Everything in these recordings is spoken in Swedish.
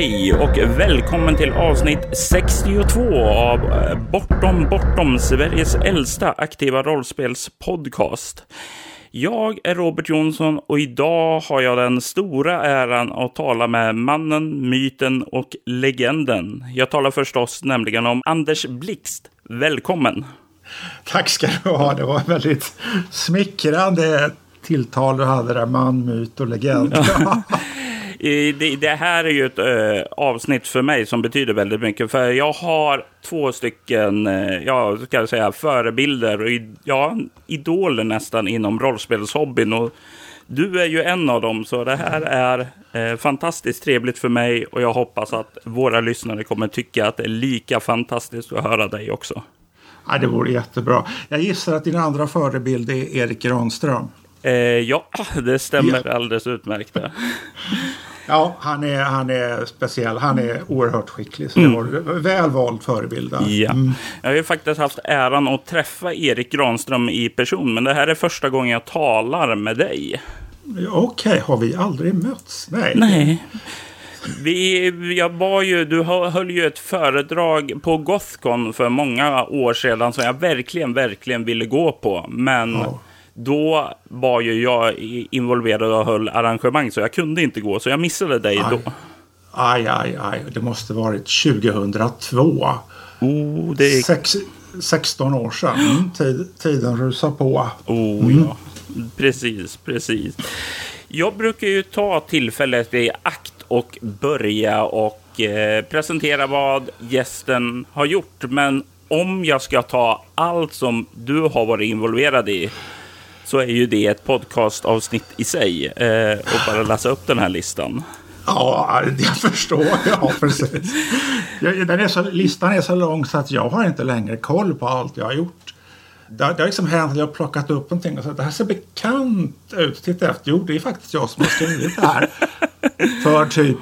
Hej och välkommen till avsnitt 62 av eh, Bortom Bortom, Sveriges äldsta aktiva rollspelspodcast. Jag är Robert Jonsson och idag har jag den stora äran att tala med mannen, myten och legenden. Jag talar förstås nämligen om Anders Blixt. Välkommen! Tack ska du ha. Det var väldigt smickrande tilltal du hade där. Man, myt och legend. Ja. Det, här är ju ett ö, avsnitt för mig som betyder väldigt mycket. För jag har två stycken, ja, ska jag säga, förebilder och ja, idoler nästan inom rollspelshobbyn. Och du är ju en av dem, så det här är eh, fantastiskt trevligt för mig. Och jag hoppas att våra lyssnare kommer tycka att det är lika fantastiskt att höra dig också. Ja, det vore jättebra. Jag gissar att din andra förebild är Erik Granström. Eh, ja, det stämmer ja. alldeles utmärkt. Ja, han är, han är speciell. Han är oerhört skicklig. Så mm. var väl vald förebild. Ja. Mm. Jag har ju faktiskt haft äran att träffa Erik Granström i person. Men det här är första gången jag talar med dig. Okej, okay. har vi aldrig mötts? Nej. Nej. Vi, jag var ju, du höll ju ett föredrag på Gothcon för många år sedan som jag verkligen, verkligen ville gå på. Men oh då var ju jag involverad och höll arrangemang så jag kunde inte gå. Så jag missade dig aj. då. Aj, aj, aj. Det måste varit 2002. Oh, det är... Sex, 16 år sedan. Mm, tid, tiden rusar på. Oh, mm. ja. Precis, precis. Jag brukar ju ta tillfället i akt och börja och eh, presentera vad gästen har gjort. Men om jag ska ta allt som du har varit involverad i så är ju det ett podcastavsnitt i sig. Eh, och bara läsa upp den här listan. Ja, jag förstår. Ja, precis. Den är så, listan är så lång så att jag har inte längre koll på allt jag har gjort. Det, har, det har liksom hänt att jag har plockat upp någonting och sagt det här ser bekant ut. Titta efter. Jo, det är faktiskt jag som har skrivit det här. För typ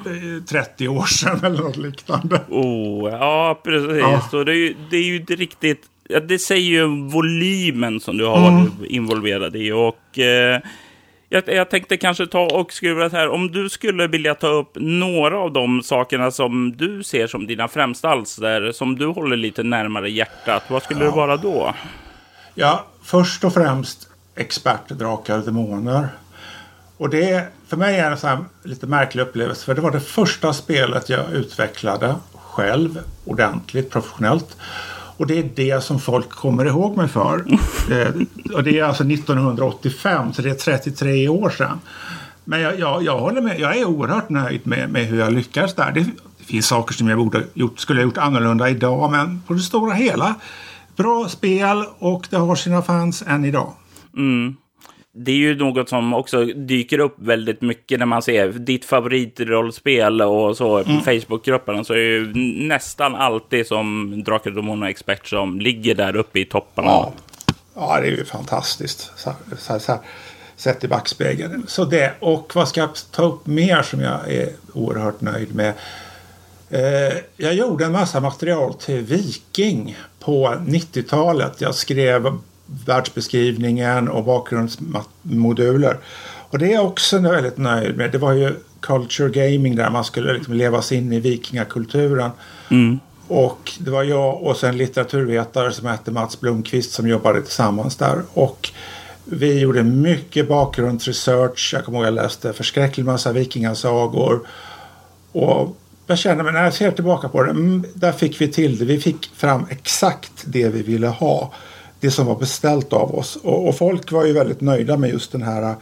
30 år sedan eller något liknande. Oh, ja, precis. Ja. Så det, är ju, det är ju inte riktigt ja, det säger ju volymen som du har mm. varit involverad i. Och eh, jag, jag, tänkte kanske ta och skruva här. Om du skulle vilja ta upp några av de sakerna som du ser som dina främsta alster, som du håller lite närmare hjärtat. Vad skulle ja. det vara då? Ja, först och främst expertdrakar och demoner. Och det för mig är en sån lite märklig upplevelse. För det var det första spelet jag utvecklade själv ordentligt, professionellt. Och det är det som folk kommer ihåg mig för. Eh, och det är alltså 1985, så det är 33 år sedan. Men jag, jag, jag håller med. Jag är oerhört nöjd med, med hur jag lyckades där. Det, det finns saker som jag borde gjort, skulle ha gjort annorlunda idag, men på det stora hela bra spel och det har sina fans än idag. Mm det är ju något som också dyker upp väldigt mycket när man ser ditt favoritrollspel och så mm. Facebookgrupperna så är ju nästan alltid som Drakar, och Expert som ligger där uppe i topparna. Ja, ja det är ju fantastiskt. Så, så, så, sett i backspegeln. Så det, och vad ska jag ta upp mer som jag är oerhört nöjd med? Eh, jag gjorde en massa material till Viking på 90-talet. Jag skrev världsbeskrivningen och bakgrundsmoduler. Och det är jag också väldigt nöjd med. Det var ju culture gaming där man skulle liksom leva sig in i vikingakulturen. Mm. Och det var jag och sen litteraturvetare som hette Mats Blomqvist som jobbade tillsammans där. Och vi gjorde mycket bakgrundsresearch. Jag kommer ihåg att jag läste förskräcklig massa vikingasagor. Och jag känner mig när jag ser tillbaka på det, mm, där fick vi till det. Vi fick fram exakt det vi ville ha det som var beställt av oss. Och, och, folk var ju väldigt nöjda med just den här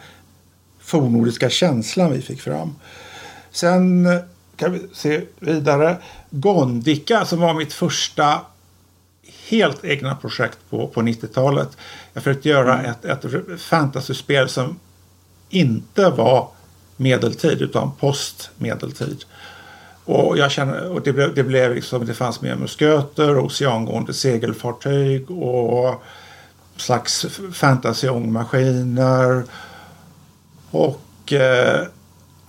fornordiska känslan vi fick fram. Sen eh, kan vi se vidare. Gondika som var mitt första helt egna projekt på, på 90-talet. Jag försökte göra mm. ett, ett fantasyspel som inte var medeltid utan postmedeltid. Och, jag känner, och det, blev, det blev liksom, det fanns mer musköter, oceangående segelfartyg och slags fantasyångmaskiner. Och eh,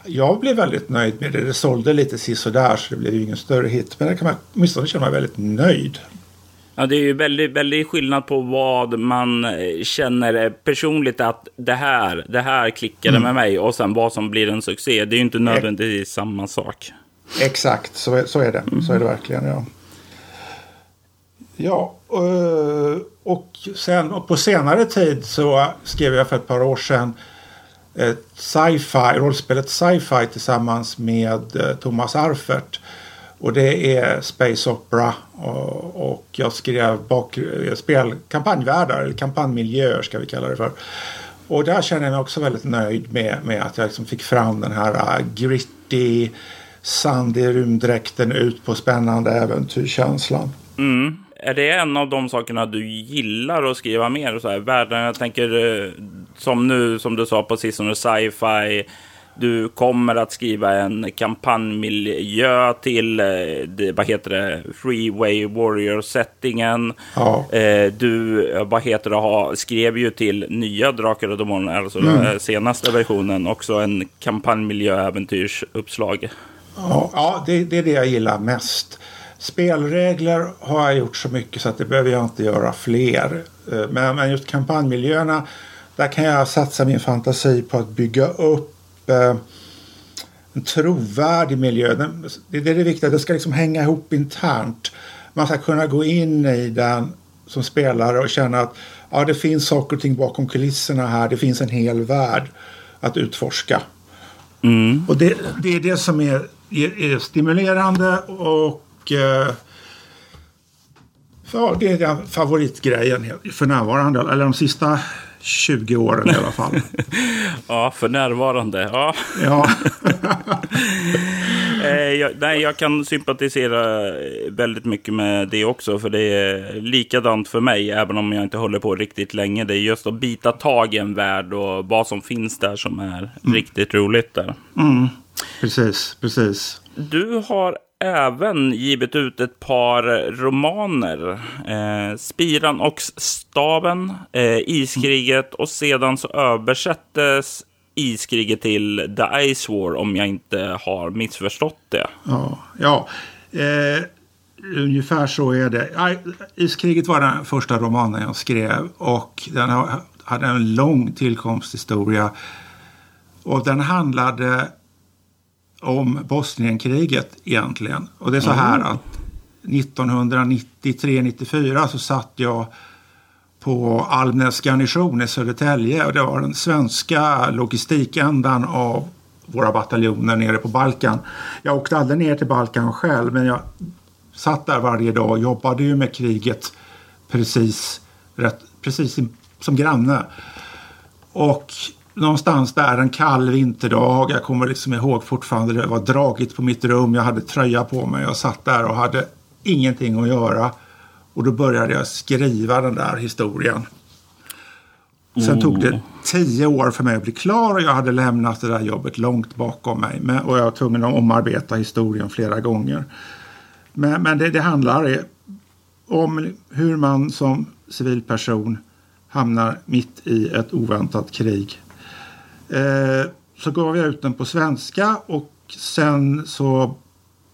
jag blev väldigt nöjd med det. Det sålde lite sisådär så det blev ju ingen större hit. Men det kan man åtminstone känna mig väldigt nöjd. Ja, det är ju väldigt, väldigt skillnad på vad man eh, känner personligt att det här, det här klickade mm. med mig och sen vad som blir en succé. Det är ju inte nödvändigtvis samma sak. Exakt, så är, så är det. Så är det verkligen. Ja, ja eh, och sen och på senare tid så skrev jag för ett par år sedan ett sci-fi, rollspelet sci-fi tillsammans med eh, Thomas Arfert. Och det är Space Opera och, jag skrev bak, eh, spel, kampanjvärldar, eller kampanjmiljöer ska vi kalla det för. Och där känner jag mig också väldigt nöjd med, med att jag liksom fick fram den här gritty gritty, sandig rymddräkten ut på spännande äventyrskänslan. Mm. Är det en av de sakerna du gillar att skriva mer? Så här, världen, jag tänker eh, som nu, som du sa på sistone, sci-fi du kommer att skriva en kampanjmiljö till, eh, vad heter det, Freeway Warrior-settingen. Ja. Eh, du, vad heter det, skrev ju till nya Drakar och Demoner, alltså mm. den senaste versionen, också en kampanjmiljö-äventyrsuppslag. Ja, ja det, det är det jag gillar mest. Spelregler har jag gjort så mycket så att det behöver jag inte göra fler. Eh, men, men just kampanjmiljöerna, där kan jag satsa min fantasi på att bygga upp eh, en trovärdig miljö. Det, det är det viktiga, det ska liksom hänga ihop internt. Man ska kunna gå in i den som spelare och känna att ja, det finns saker och ting bakom kulisserna här. Det finns en hel värld att utforska. Mm. Och det, det, är det som är, är, är stimulerande och eh, ja, det är den favoritgrejen för närvarande. Eller de sista 20 åren i alla fall. ja, för närvarande. Ja. ja. Eh, jag, nej, jag kan sympatisera väldigt mycket med det också. För det är likadant för mig, även om jag inte håller på riktigt länge. Det är just att bita tag i en värld och vad som finns där som är mm. riktigt roligt där. Mm. Precis, precis. Du har även givit ut ett par romaner. Eh, Spiran och staven, eh, Iskriget och sedan så översättes Iskriget till The Ice War om jag inte har missförstått det. Ja, ja. Eh, ungefär så är det. Iskriget var den första romanen jag skrev och den hade en lång tillkomsthistoria. Och den handlade om Bosnienkriget egentligen. Och det är så här att 1993-94 så satt jag på Almnäs garnison i Södertälje och det var den svenska logistikändan av våra bataljoner nere på Balkan. Jag åkte aldrig ner till Balkan själv men jag satt där varje dag och jobbade ju med kriget precis, rätt, precis som granne. Och någonstans där en kall vinterdag. Jag kommer liksom ihåg fortfarande det var dragigt på mitt rum. Jag hade tröja på mig. Jag satt där och hade ingenting att göra. Och då började jag skriva den där historien. Sen oh. tog det tio år för mig att bli klar och jag hade lämnat det där jobbet långt bakom mig. Men, och jag var tvungen att omarbeta historien flera gånger. Men, men det, det handlar om hur man som civilperson hamnar mitt i ett oväntat krig Eh, så gav jag ut den på svenska och sen så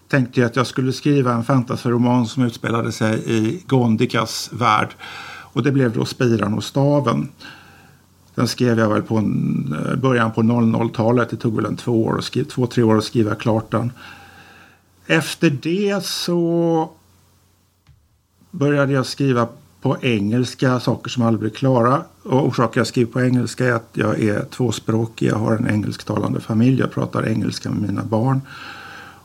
tänkte jag att jag skulle skriva en fantasyroman som utspelade sig i Gondikas värld. Och det blev då Spiran och staven. Den skrev jag väl på en, eh, början på 00-talet. Det tog väl en två, år skriva, två, tre år att skriva klart den. Efter det så började jag skriva på engelska, saker som aldrig blir klara. Och orsaken jag skriver på engelska är att jag är tvåspråkig. Jag har en engelsktalande familj. Jag pratar engelska med mina barn.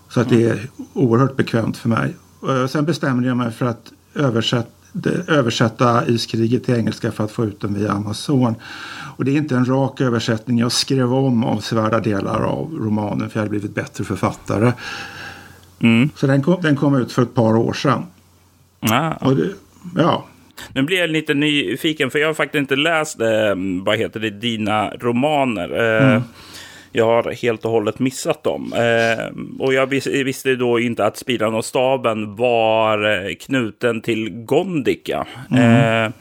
Så att det är oerhört bekvämt för mig. Sen bestämde jag mig för att översätta översätta Iskriget till engelska för att få ut den via Amazon. Och det är inte en rak översättning. Jag skrev om avsevärda delar av romanen för jag hade blivit bättre författare. Mm. Så den kom, den kom ut för ett par år sedan. Ah. Det, ja, nu blir jag lite nyfiken, för jag har faktiskt inte läst eh, vad heter det, dina romaner. Eh, mm. Jag har helt och hållet missat dem. Eh, och jag vis visste då inte att Spiran och staben var eh, knuten till Gondika. Mm. Eh,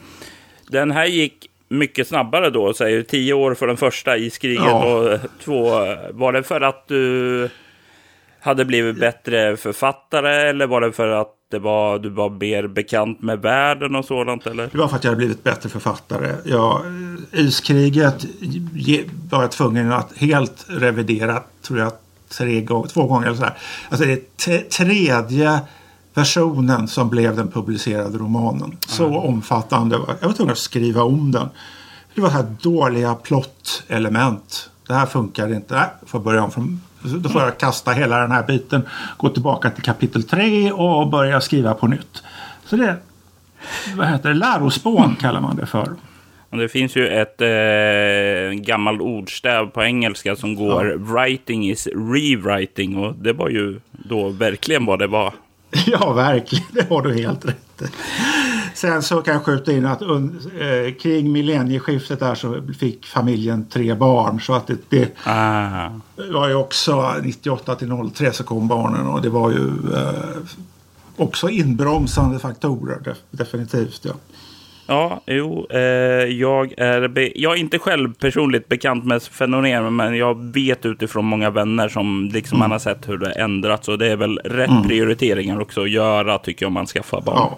den här gick mycket snabbare då, säger tio år för den första iskriget ja. och två. Var det för att du hade blivit bättre författare eller var det för att det var, du var mer bekant med världen och sådant? Eller? Det var för att jag hade blivit bättre författare. Ja, iskriget var jag tvungen att helt revidera, tror jag, tre gånger, två gånger. Eller så här. Alltså det är tredje versionen som blev den publicerade romanen. Så mm. omfattande. Jag var tvungen att skriva om den. Det var här dåliga plottelement. Det här funkar inte. Nej, får börja om från då får jag kasta hela den här biten, gå tillbaka till kapitel 3 och börja skriva på nytt. Så det, vad heter det, lärospån kallar man det för. Det finns ju ett eh, gammalt ordstäv på engelska som går ja. writing is rewriting och det var ju då verkligen vad det var. Ja, verkligen. Det har du helt rätt Sen så kan jag skjuta in att eh, kring millennieskiftet där så fick familjen tre barn. Så att det, det ah. var ju också 98 till 03 så kom barnen och det var ju eh, också inbromsande faktorer definitivt. Ja. Ja, jo, eh, jag, är jag är inte själv personligt bekant med fenomenet, men jag vet utifrån många vänner som liksom mm. man har sett hur det ändrats. Och det är väl rätt mm. prioriteringar också att göra, tycker jag, om man skaffar barn. Ja,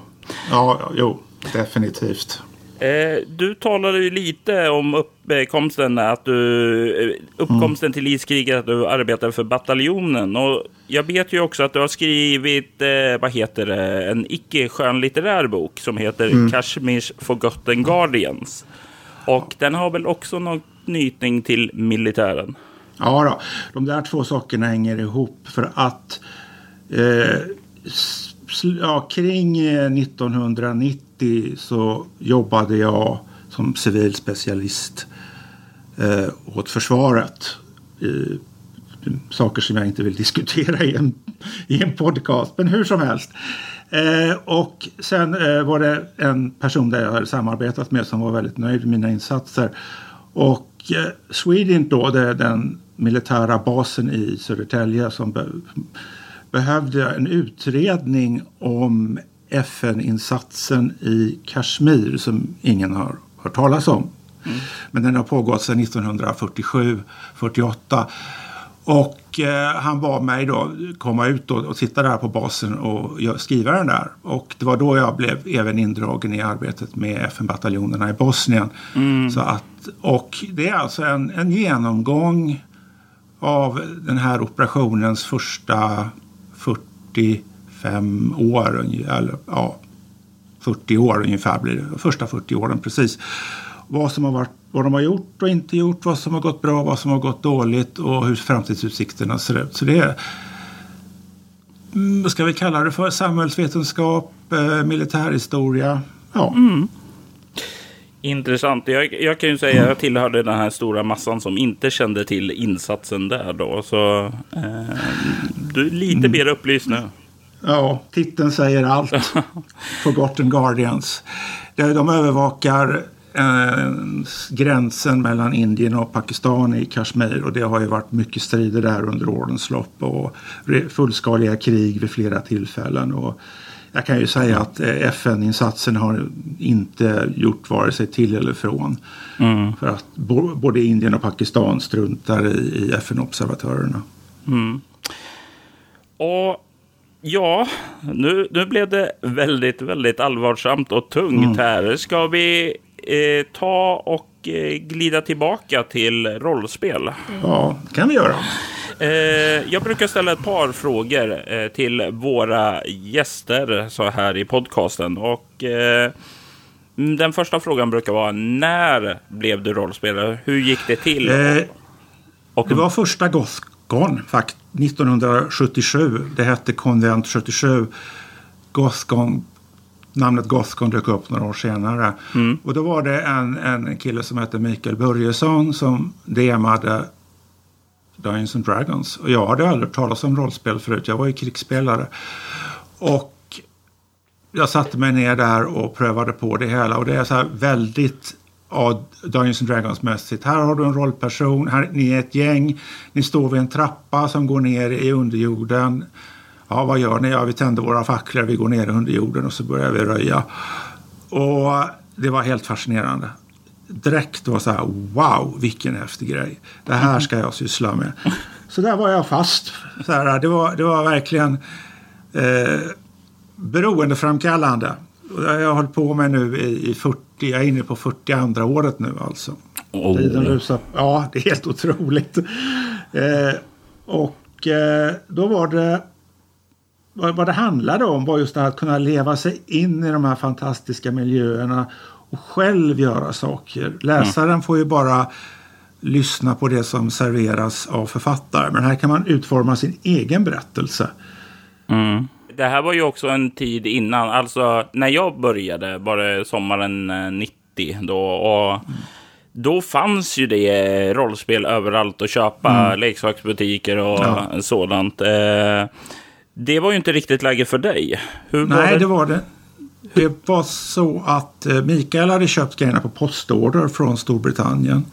ja jo, definitivt. Eh, du talade ju lite om uppkomsten, att du, eh, uppkomsten mm. till iskriget, att du arbetar för bataljonen. Och jag vet ju också att du har skrivit, eh, vad heter det, en icke skönlitterär bok som heter mm. Kashmirs Forgotten Guardians. Och den har väl också någon knytning till militären? Ja, då. de där två sakerna hänger ihop för att eh, ja, kring eh, 1990 så jobbade jag som civil specialist eh, åt försvaret. I, saker som jag inte vill diskutera i en, i en podcast, men hur som helst. Eh, och sen eh, var det en person där jag hade samarbetat med som var väldigt nöjd med mina insatser. Och eh, Swedint då, det är den militära basen i Södertälje som be behövde en utredning om FN-insatsen i Kashmir som ingen har hört talas om. Mm. Men den har pågått sedan 1947-48. Och eh, han bad mig då komma ut och, och sitta där på basen och skriva den där. Och det var då jag blev även indragen i arbetet med FN-bataljonerna i Bosnien. Mm. Så att, och det är alltså en, en genomgång av den här operationens första 45 år, eller ja, 40 år ungefär blir det. Första 40 åren precis. Vad, som har varit, vad de har gjort och inte gjort, vad som har gått bra, vad som har gått dåligt och hur framtidsutsikterna ser ut. Så det är, mm, vad ska vi kalla det för, samhällsvetenskap, eh, militärhistoria. Ja. Mm. Intressant. Jag, jag, kan ju säga att jag tillhörde den här stora massan som inte kände till insatsen där då. Så eh, du är lite mm. mer upplyst nu. Ja, titeln säger allt. Forgotten Guardians. De övervakar eh, gränsen mellan Indien och Pakistan i Kashmir och det har ju varit mycket strider där under årens lopp och fullskaliga krig vid flera tillfällen. Och jag kan ju säga att eh, FN-insatsen har inte gjort vare sig till eller från. Mm. För att både Indien och Pakistan struntar i, FN-observatörerna. Mm. Och Ja, nu, nu blev det väldigt, väldigt allvarsamt och tungt mm. här. Ska vi eh, ta och glida tillbaka till rollspel? Ja, det kan vi göra. Eh, jag brukar ställa ett par frågor eh, till våra gäster så här i podcasten. Och eh, den första frågan brukar vara när blev du rollspelare? Hur gick det till? Eh, och, det var första Gothcon faktiskt 1977. Det hette Konvent 77. Gothcon, namnet Gothcon dök upp några år senare. Mm. Och då var det en, en kille som hette Mikael Börjesson som DMade Dungeons and Dragons. Och jag hade aldrig talat om rollspel förut. Jag var ju krigsspelare. Och jag satte mig ner där och prövade på det hela. Och det är så här väldigt ja, Dungeons and Dragons-mässigt. Här har du en rollperson, här, ni är ett gäng, ni står vid en trappa som går ner i underjorden. Ja, vad gör ni? Ja, vi tänder våra facklor, vi går ner i underjorden och så börjar vi röja. Och det var helt fascinerande. Direkt var så här, wow, vilken häftig grej. Det här ska jag syssla med. Så där var jag fast. Så här, det, var, det var verkligen eh, beroendeframkallande. Jag har hållit på med nu i, i 40 jag är inne på 42 året nu alltså. Oh. Tiden rusar. Ja, det är helt otroligt. Eh, och Och eh, då var det vad, vad det handlade om var just det här att kunna leva sig in i de här fantastiska miljöerna och själv göra saker. Läsaren mm. får ju bara lyssna på det som serveras av författare. Men här kan man utforma sin egen berättelse. Mm. Det här var ju också en tid innan, alltså när jag började var det sommaren 90 eh, då. Och mm. Då fanns ju det rollspel överallt att köpa, mm. leksaksbutiker och ja. sådant. Eh, det var ju inte riktigt läge för dig. Hur Nej, var det? det var det. Det var så att eh, Mikael hade köpt grejerna på postorder från Storbritannien.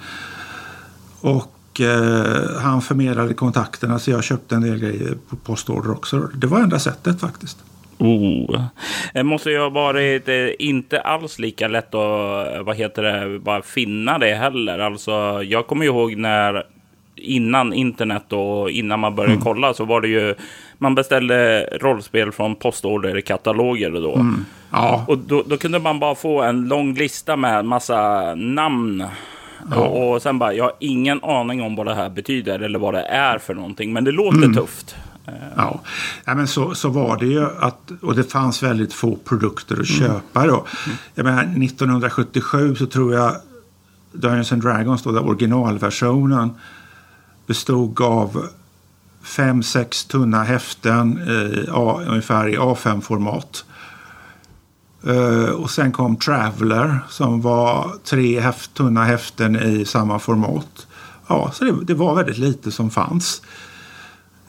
Och eh, han förmedlade kontakterna så jag köpte en del grejer på postorder också. Det var enda sättet faktiskt. Oh. Det måste ju ha varit eh, inte alls lika lätt att vad heter det, bara finna det heller. Alltså, jag kommer ihåg när innan internet och innan man började mm. kolla så var det ju man beställde rollspel från postorderkataloger då. Mm. Ja. Och då, då, kunde man bara få en lång lista med massa namn. Ja. Och, och, sen bara, jag har ingen aning om vad det här betyder eller vad det är för någonting. Men det låter mm. tufft. Ja, ja men så, så var det ju. Att, och det fanns väldigt få produkter att mm. köpa då. Jag menar, 1977 så tror jag Dungeons and Dragons, då, originalversionen, bestod av fem, sex tunna häften i A, ungefär i A5-format. Uh, eh, och sen kom Traveller som var tre häft, tunna häften i samma format. Ja, så det, det var väldigt lite som fanns.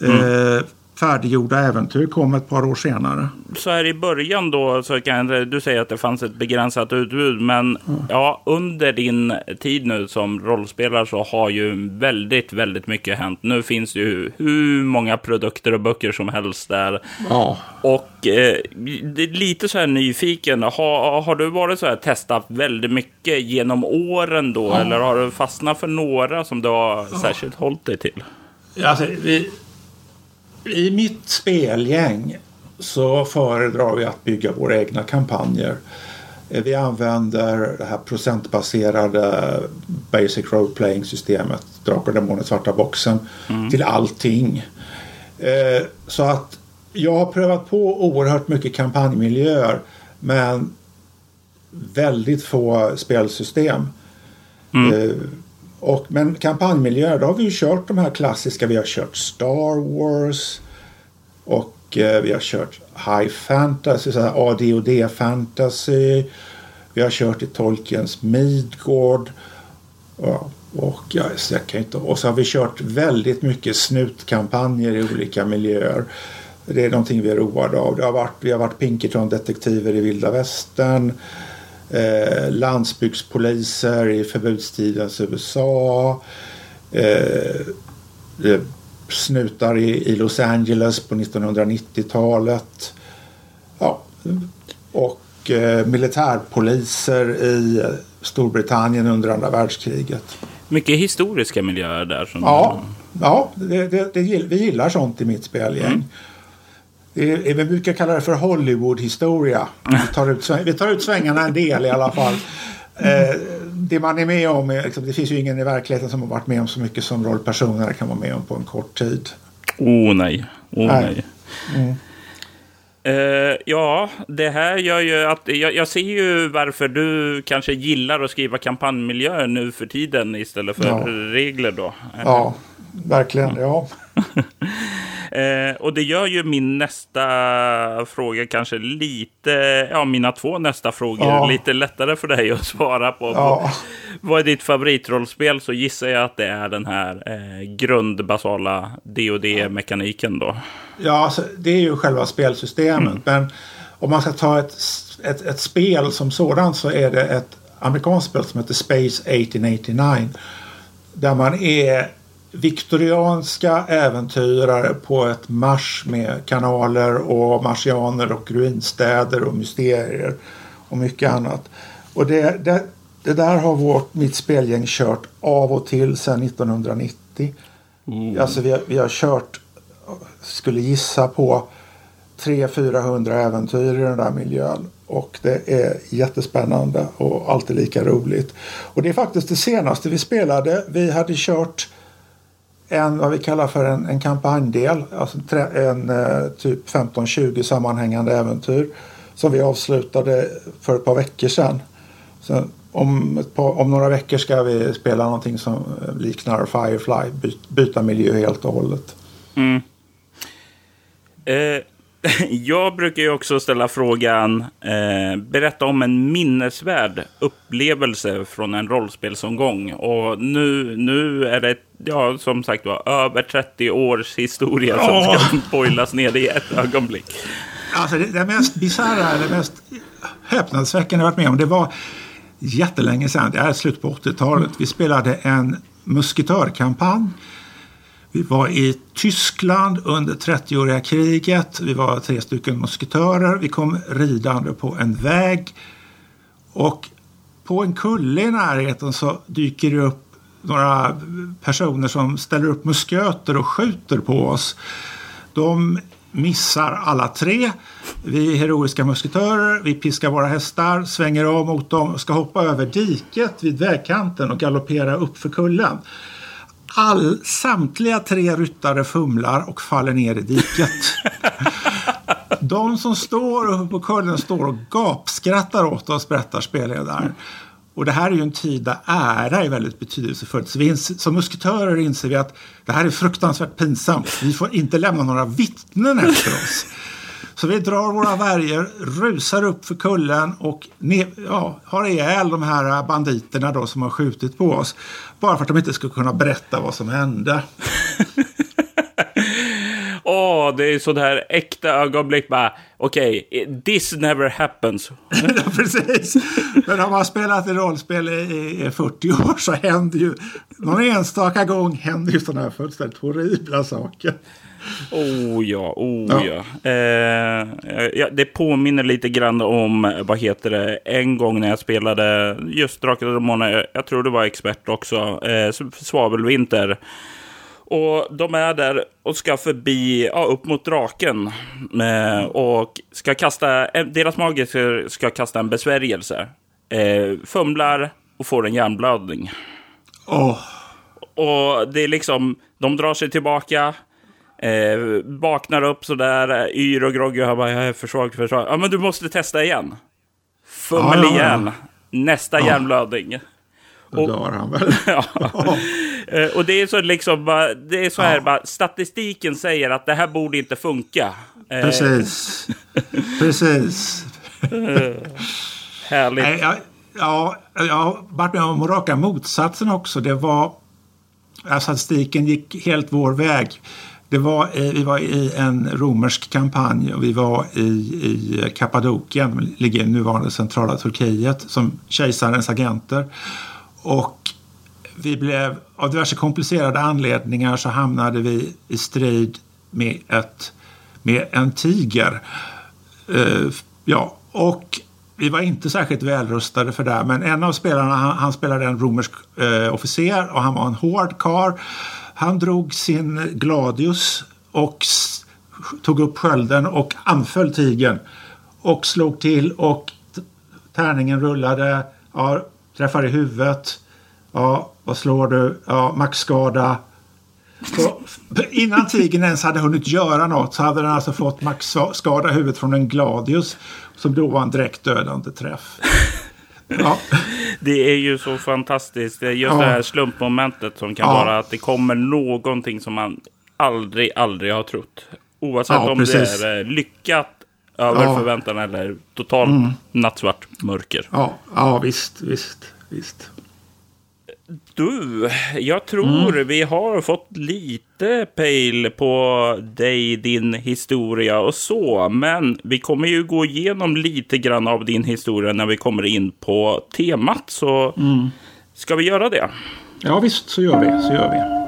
Mm. Uh, färdiggjorda äventyr kom ett par år senare. Så här i början då, så kan du säga att det fanns ett begränsat utbud, men mm. ja, under din tid nu som rollspelare så har ju väldigt, väldigt mycket hänt. Nu finns det ju hur många produkter och böcker som helst där. Ja. Och eh, lite så här nyfiken, har, har du varit så här testat väldigt mycket genom åren då, ja. eller har du fastnat för några som du har ja. särskilt hållit dig till? Alltså, vi i mitt spelgäng så föredrar vi att bygga våra egna kampanjer. Eh, vi använder det här procentbaserade Basic Role Playing systemet, Drakar, Demoner, Svarta boxen, mm. till allting. Eh, så att jag har prövat på oerhört mycket kampanjmiljöer men väldigt få spelsystem. Mm. Och, men kampanjmiljöer, då har vi ju kört de här klassiska. Vi har kört Star Wars och eh, vi har kört High Fantasy, så här AD&D fantasy. Vi har kört i Tolkiens Midgård. Ja, och, ja, så jag kan inte, och så har vi kört väldigt mycket snutkampanjer i olika miljöer. Det är någonting vi är roade av. Det har varit, vi har varit Pinkerton-detektiver i vilda västern eh, landsbygdspoliser i förbudstidens USA. Eh, snutar i, i, Los Angeles på 1990-talet. Ja, och eh, militärpoliser i Storbritannien under andra världskriget. Mycket historiska miljöer där. Som ja, ja det, det, det, vi gillar sånt i mitt spelgäng. Mm. Vi brukar kalla det för Hollywood-historia. Vi, tar ut, vi tar ut svängarna en del i alla fall. Eh, det man är med om, är, liksom, det finns ju ingen i verkligheten som har varit med om så mycket som rollpersoner kan vara med om på en kort tid. Oh nej. Oh nej. Mm. Uh, ja, det här gör ju att jag, jag, ser ju varför du kanske gillar att skriva kampanjmiljöer nu för tiden istället för ja. regler då. Ja, verkligen. Ja. Eh, och det gör ju min nästa fråga kanske lite, ja mina två nästa frågor ja. lite lättare för dig att svara på. Ja. Vad är ditt favoritrollspel så gissar jag att det är den här eh, grundbasala D mekaniken då. Ja, alltså, det är ju själva spelsystemet. Mm. Men om man ska ta ett, ett, ett spel som sådant så är det ett amerikanskt spel som heter Space 1889. Där man är viktorianska äventyrare på ett Mars med kanaler och marsianer och ruinstäder och mysterier och mycket annat. Och det, det, det där har vårt, mitt spelgäng kört av och till sedan 1990. Mm. Alltså vi har, vi har kört, skulle gissa på 300-400 äventyr i den där miljön. Och det är jättespännande och alltid lika roligt. Och det är faktiskt det senaste vi spelade. Vi hade kört en vad vi kallar för en, en kampanjdel. Alltså en, eh, typ 15-20 sammanhängande äventyr. Som vi avslutade för ett par veckor sedan. Sen, om, par, om några veckor ska vi spela någonting som eh, liknar Firefly. By, byta miljö helt och hållet. Mm. Eh, jag brukar ju också ställa frågan, eh, berätta om en minnesvärd upplevelse från en rollspelsomgång. Och nu, nu är det, ja, som sagt var, över 30 års historia oh. som ska boilas ner i ett ögonblick. Alltså det, det mest bisarra, det mest häpnadsväckande jag varit med om, det var jättelänge sedan, det är slut på 80-talet. Vi spelade en musketörkampanj vi var i Tyskland under 30-åriga kriget. Vi var tre stycken musketörer. Vi kom ridande på en väg. Och på en kulle i närheten så dyker det upp några personer som ställer upp musköter och skjuter på oss. De missar alla tre. Vi är heroiska musketörer, vi piskar våra hästar, svänger av mot dem och ska hoppa över diket vid vägkanten och galoppera upp för kullen all, samtliga tre ryttare fumlar och faller ner i diket. De som står uppe på kullen står och gapskrattar åt oss, berättar spelledaren. Och det här är ju en tid där ära är väldigt betydelsefullt. Så vi som musketörer inser vi att det här är fruktansvärt pinsamt. Vi får inte lämna några vittnen efter oss. Så vi drar våra värjor, rusar upp för kullen och ja, har ihjäl de här banditerna då som har skjutit på oss. Bara för att de inte ska kunna berätta vad som hände. Åh, oh, det är sådär äkta ögonblick bara. Okej, okay, this never happens. ja, precis. Men om man har spelat i rollspel i, i 40 år så händer ju någon enstaka gång händer ju sådana här fullständigt horribla saker. Oh ja, oh ja. ja. Eh, ja. Det påminner lite grann om, vad heter det, en gång när jag spelade just Drakar och Demoner, jag tror det var expert också, eh, Svavelvinter. Och de är där och ska förbi, ja, upp mot draken. Eh, och ska kasta, eh, deras magiker ska kasta en besvärjelse. Eh, fumlar och får en hjärnblödning. Oh. Och det är liksom, de drar sig tillbaka. Eh, vaknar upp sådär, eh, yr och groggy. Jag bara, jag är för svag, för svag. Ja, men du måste testa igen. Fummel ah, igen. Nästa ah. hjärnblödning. Då dör han väl. ja. Eh, och det är så liksom, det är så här, ja. bara, statistiken säger att det här borde inte funka. Eh, Precis. Precis. Härligt. Ja, ja, jag har varit med om raka motsatsen också. Det var, statistiken gick helt vår väg. Det var, vi var i en romersk kampanj och vi var i, i Kappadokien, ligger i nuvarande centrala Turkiet, som kejsarens agenter. Och vi blev, av diverse komplicerade anledningar så hamnade vi i strid med, ett, med en tiger. Uh, ja, och vi var inte särskilt välrustade för det. Men en av spelarna han, han spelade en romersk uh, officer och han var en hård karl. Han drog sin gladius och tog upp skölden och anföll tigern. Och slog till och tärningen rullade. Ja, träffar i huvudet. Ja, vad slår du? Ja, maxskada. Så, innan tigern ens hade hunnit göra något så hade den alltså fått maxskada i huvudet från en gladius som då var en direkt dödande träff. Ja. Det är ju så fantastiskt. Just ja. det här slumpmomentet som kan ja. vara att det kommer någonting som man aldrig, aldrig har trott. Oavsett ja, om precis. det är lyckat över förväntan eller totalt mm. nattsvart mörker. Ja, ja visst, visst, visst. Du, jag tror mm. vi har fått lite pejl på dig, din historia och så. Men vi kommer ju gå igenom lite grann av din historia när vi kommer in på temat. Så mm. ska vi göra det? Ja, visst så gör vi. Så gör vi.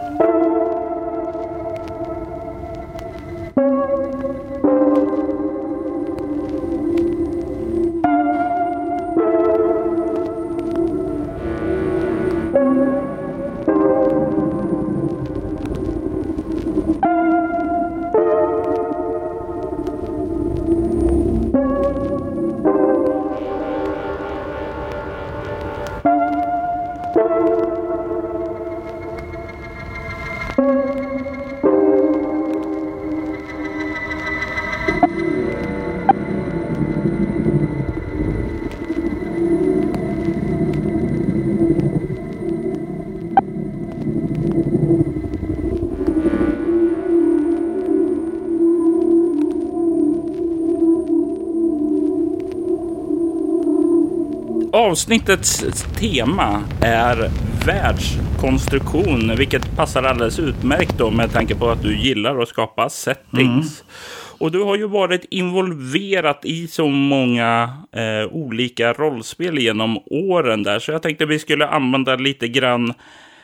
Avsnittets tema är världskonstruktion, vilket passar alldeles utmärkt då med tanke på att du gillar att skapa settings. Mm. Och du har ju varit involverat i så många eh, olika rollspel genom åren där, så jag tänkte vi skulle använda lite grann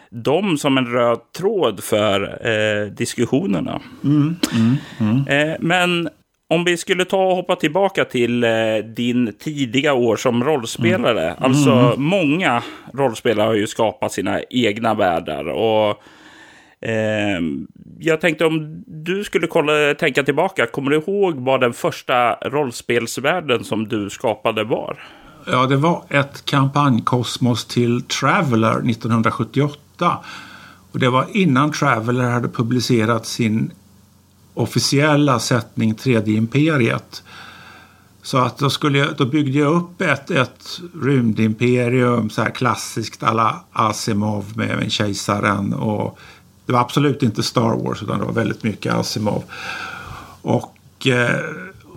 dem som en röd tråd för eh, diskussionerna. Mm, mm, mm. eh, men om vi skulle ta och hoppa tillbaka till eh, din tidiga år som rollspelare. Mm. Alltså mm. många rollspelare har ju skapat sina egna världar. Och eh, jag tänkte om du skulle kolla, tänka tillbaka. Kommer du ihåg vad den första rollspelsvärlden som du skapade var? Ja, det var ett kampanjkosmos till Traveller 1978. Och det var innan Traveller hade publicerat sin officiella sättning Tredje imperiet. Så att då, skulle jag, då byggde jag upp ett, ett rymdimperium så här klassiskt alla Asimov med kejsaren. Och det var absolut inte Star Wars utan det var väldigt mycket Asimov. Och eh,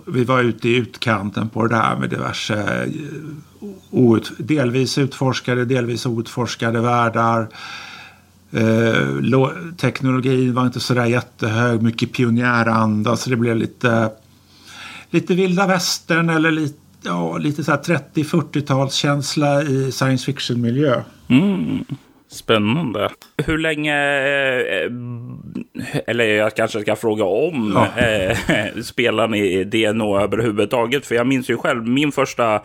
vi var ute i utkanten på det här med diverse eh, out, delvis utforskade, delvis outforskade världar. Eh, teknologin var inte sådär jättehög, mycket pionjäranda så det blev lite, lite vilda västern eller lite, ja, lite 30-40-talskänsla i science fiction-miljö. Mm. Spännande. Hur länge, eh, eller jag kanske ska fråga om, ja. eh, spelar ni DNO överhuvudtaget? För jag minns ju själv min första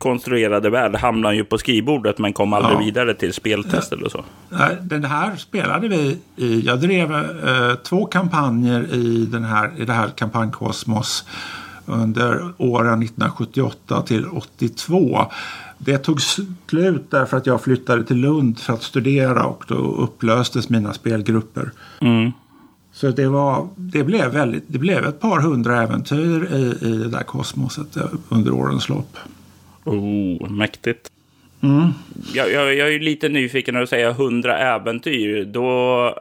konstruerade värld hamnade ju på skrivbordet men kom aldrig ja. vidare till speltest eller så. Den här spelade vi i. Jag drev eh, två kampanjer i, den här, i det här kampanjkosmos under åren 1978 till 82. Det tog slut därför att jag flyttade till Lund för att studera och då upplöstes mina spelgrupper. Mm. Så det, var, det, blev väldigt, det blev ett par hundra äventyr i, i det där kosmoset eh, under årens lopp. Oh, mäktigt. Mm. Jag, jag, jag, är lite nyfiken när du säger hundra äventyr. Då,